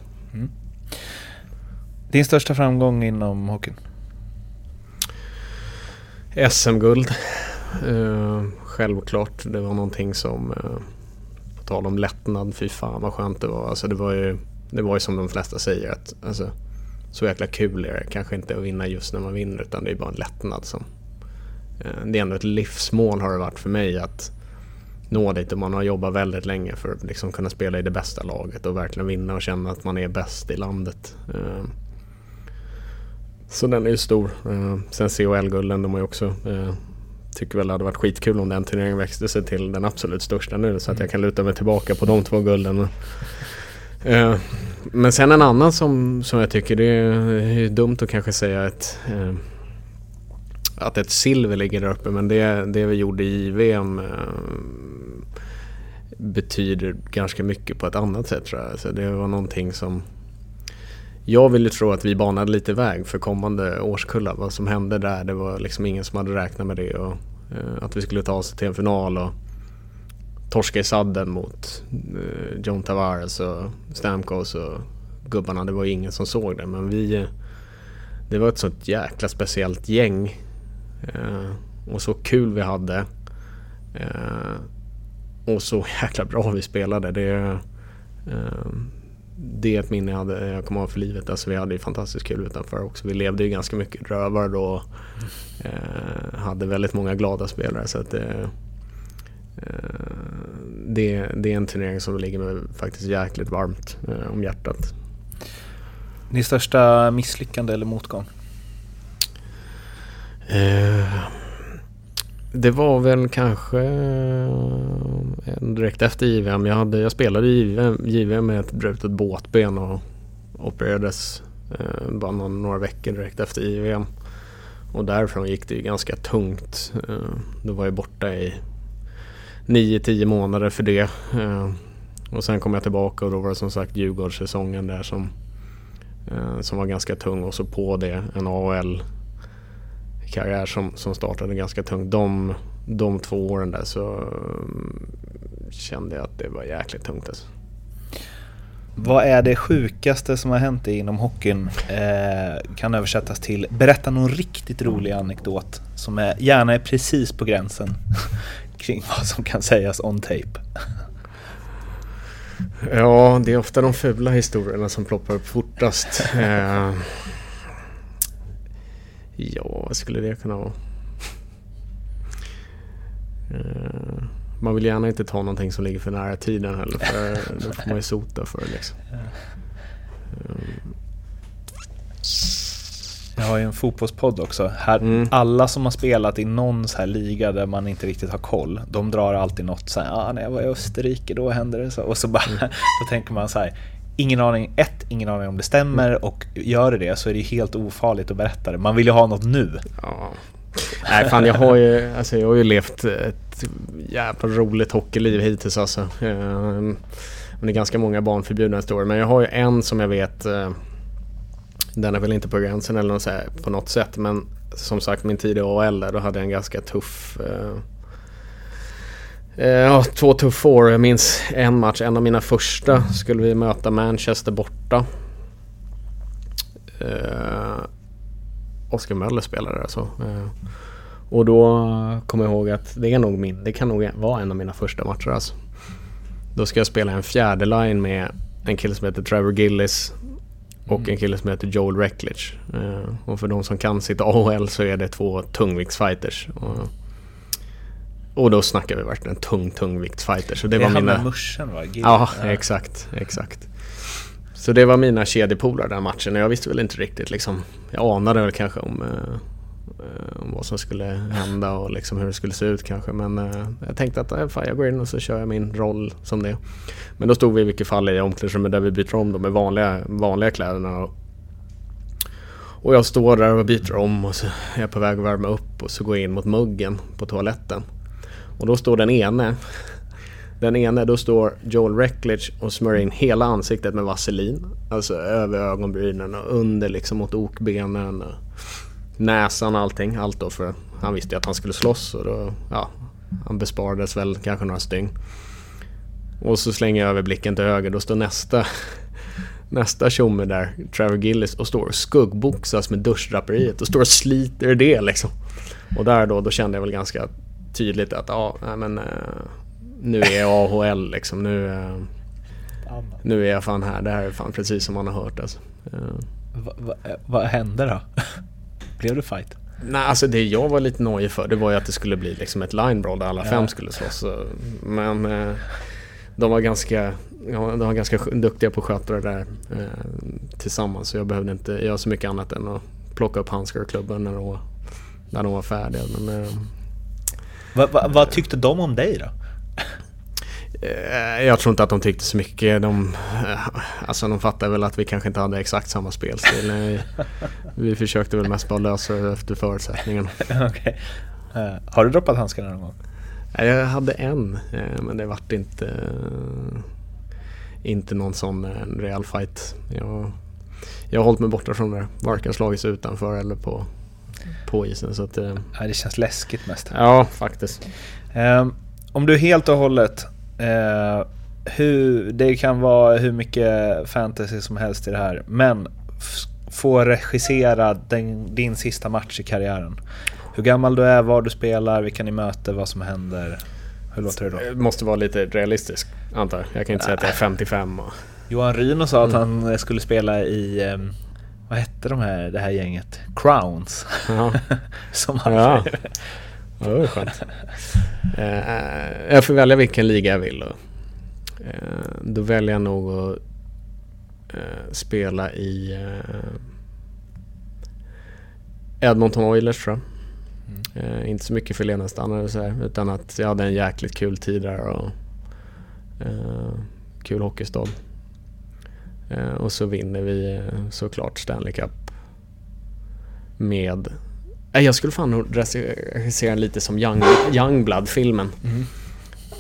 Din största framgång inom hockeyn? SM-guld. Eh, självklart, det var någonting som eh, på tal om lättnad, fy fan vad skönt det var. Alltså det var ju, det var ju som de flesta säger att alltså, så jäkla kul är det kanske inte att vinna just när man vinner utan det är bara en lättnad som eh, det är ändå ett livsmål har det varit för mig att nå dit och man har jobbat väldigt länge för att liksom kunna spela i det bästa laget och verkligen vinna och känna att man är bäst i landet. Eh, så den är ju stor. Eh, sen CHL-gulden, de har ju också Tycker väl det hade varit skitkul om den turneringen växte sig till den absolut största nu så att jag kan luta mig tillbaka på de två gulden. Eh, men sen en annan som, som jag tycker det är dumt att kanske säga ett eh, att ett silver ligger där uppe men det, det vi gjorde i VM eh, betyder ganska mycket på ett annat sätt tror jag. Så det var någonting som jag ville tro att vi banade lite väg för kommande årskullar. Vad som hände där, det var liksom ingen som hade räknat med det. Och, eh, att vi skulle ta oss till en final och torska i sadden mot eh, John Tavares och Stamkos och gubbarna. Det var ju ingen som såg det. Men vi... Det var ett sånt jäkla speciellt gäng. Eh, och så kul vi hade. Eh, och så jäkla bra vi spelade. Det, eh, det är ett minne jag, hade, jag kommer ihåg för livet. Alltså vi hade ju fantastiskt kul utanför också. Vi levde ju ganska mycket rövar då. Eh, hade väldigt många glada spelare. Så att det, eh, det, det är en turnering som ligger mig faktiskt jäkligt varmt eh, om hjärtat. Din största misslyckande eller motgång? Eh, Det var väl kanske eh, direkt efter JVM. Jag, hade, jag spelade JVM, JVM med ett brutet båtben och opererades eh, bara några, några veckor direkt efter JVM. Och därifrån gick det ju ganska tungt. Eh, då var jag borta i 9-10 månader för det. Eh, och sen kom jag tillbaka och då var det som sagt Djurgårdssäsongen där som, eh, som var ganska tung och så på det en AHL karriär som, som startade ganska tungt. De, de två åren där så mm, kände jag att det var jäkligt tungt alltså. Vad är det sjukaste som har hänt dig inom hockeyn? Eh, kan översättas till berätta någon riktigt rolig anekdot som är, gärna är precis på gränsen kring vad som kan sägas on tape. Ja, det är ofta de fula historierna som ploppar upp fortast. Eh, ja, vad skulle det kunna vara? Eh, man vill gärna inte ta någonting som ligger för nära tiden heller för då får man ju sota för det liksom. Jag har ju en fotbollspodd också. Här, Mm. Alla som har spelat i någon så här liga där man inte riktigt har koll, de drar alltid något så här, ah, när jag var i Österrike då hände det så. Och så bara, då tänker man så här, ingen aning, ett, ingen aning om det stämmer och gör det det så är det ju helt ofarligt att berätta det. Man vill ju ha något nu. Ja. Nej fan jag har ju, alltså, jag har ju levt ett jävla roligt hockeyliv hittills alltså. Eh, Men det är ganska många barnförbjudna historier. Men jag har ju en som jag vet eh, den är väl inte på gränsen eller något så här, på något sätt. Men som sagt min tid i AHL då hade jag en ganska tuff eh, eh, Ja, två tuffa år. Jag minns en match, en av mina första skulle vi möta Manchester borta. Eh, Oskar Möller spelade alltså. Eh, och då kommer jag ihåg att det är nog min, det kan nog vara en av mina första matcher alltså. Då ska jag spela en fjärde line med en kille som heter Trevor Gillis och en kille som heter Joel Reckledge. Eh, och för de som kan sitt AHL så är det två tungviktsfighters. Och, då snackar vi verkligen tung tungviktsfighters. Så det Det var mina... med muschen va? Gil- Ja, exakt, exakt. Så det var mina kedjepolare den matchen och jag visste väl inte riktigt liksom. Jag anade väl kanske om, eh, om Eh, vad som skulle hända och liksom hur det skulle se ut kanske. Men eh, jag tänkte att eh, fan, jag går in och så kör jag min roll som det. Men då stod vi i vilket fall i omklädningsrummet där vi byter om de med vanliga, vanliga kläderna. Och, och jag står där och byter om och så är jag på väg att värma upp och så går jag in mot muggen på toaletten. Och då står den ene den ene, då står Joel Reckledge och smörjer in hela ansiktet med vaselin. Alltså över ögonbrynen och under liksom mot okbenen. Näsan och allting. Allt då för han visste ju att han skulle slåss och då, ja, han besparades väl kanske några stygn. Och så slänger jag över blicken till höger, då står nästa Nästa tjomme där, Trevor Gillis, och står och skuggboxas med duschdraperiet och står och sliter det liksom. Och där då, då kände jag väl ganska tydligt att ja, nej men eh, nu är jag AHL liksom. Nu, eh, nu är jag fan här. Det här är fan precis som man har hört alltså. Eh, Va, va, vad hände då? Blev det fight? Nej, alltså det jag var lite nojig för det var ju att det skulle bli liksom ett line brawl där alla fem skulle slåss. Men eh, de var ganska, ja, de var ganska sk- duktiga på att sköta det där eh, tillsammans. Så jag behövde inte göra så mycket annat än att plocka upp handskar och klubban när de var, när de var färdiga. Men, eh, Va, va, vad tyckte de om dig då? Eh, Jag tror inte att de tyckte så mycket. De, eh, alltså de fattade väl att vi kanske inte hade exakt samma spelstil. Vi försökte väl mest bara lösa det efter förutsättningarna. Okej. Eh, har du droppat handskarna någon gång? Jag hade en, men det vart inte, inte någon sån rejäl fight. Jag, jag har hållit mig borta från det. Varken slagits utanför eller på, på isen. Så att, det känns läskigt mest. ja, faktiskt. Om du helt och hållet, eh, hur, det kan vara hur mycket fantasy som helst i det här, men få regissera den, din sista match i karriären. Hur gammal du är, var du spelar, vilka ni möter, vad som händer. Hur låter det då? Det måste vara lite realistisk, antar jag. Jag kan inte säga att jag är 55 och... Johan Ryno sa att han skulle spela i, ehm, vad hette de här, det här gänget? Crowns. Ja. som han Ja. Ja, det var skönt. Eh, jag får välja vilken liga jag vill. Och, eh, då väljer jag nog att eh, spela i Edmonton Oilers tror jag. Eh, inte så mycket för levnadsstandard och så här, utan att jag hade en jäkligt kul tid där och kul hockeystad. Och så vinner vi såklart Stanley Cup med... Jag skulle fan nog regissera lite som Young, Youngblood-filmen.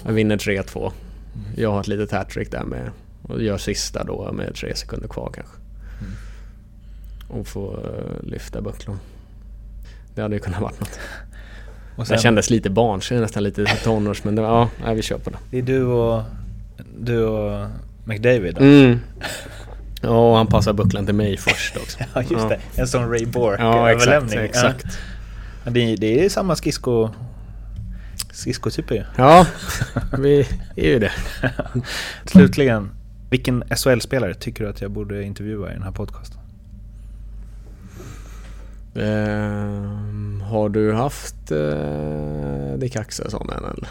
Jag vinner 3-2. Jag har ett litet hattrick där med och gör sista då med tre sekunder kvar kanske. Och få eh, lyfta bucklan. Det hade ju kunnat varit något. Och Det kändes lite barnsligt, nästan lite tonårs, men det var, ja, nej, vi kör på det. Det är du och, du och McDavid då? Mm. Ja, och han passar bucklan till mig först också. Ja, just Ja. det. En sån Ray Ja, exakt. Bork-överlämning. exakt. Ja. Det, är- det är samma skridsko... Skridskotyper ju. Ja, vi är ju det. Slutligen, vilken SHL-spelare tycker du att jag borde intervjua i den här podcasten? Ehm, har du haft uh, Dick Axelsson än eller?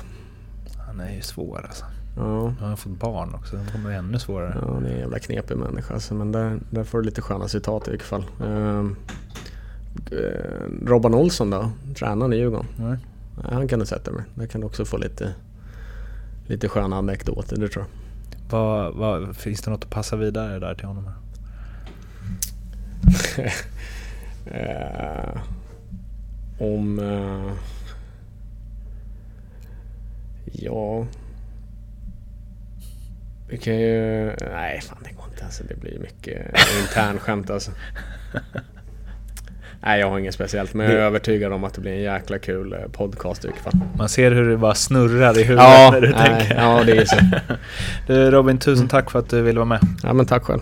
Han är ju svår alltså. Ja. Han har fått barn också, det kommer ännu svårare. Ja, det är en jävla knepig människa alltså, men där, där får du lite sköna citat i vilket fall. Ehm, eh, Robban Olsson då, tränaren i Djurgården. Nej. Han kan du sätta mig. Där kan du också få lite, lite sköna anekdoter, det tror jag. Vad, vad, finns det något att passa vidare där till honom? här? Eh, om... Eh, ja... Vi kan ju... Nej, fan det går inte. Alltså, det blir mycket internskämt alltså. Nej, jag har inget speciellt. Men jag är övertygad om att det blir en jäkla kul eh, podcast i. Man ser hur det bara snurrar i huvudet Ja, när du nej, tänker. ja, det är så. Du Robin, tusen tack för att du ville vara med. Ja, men tack själv.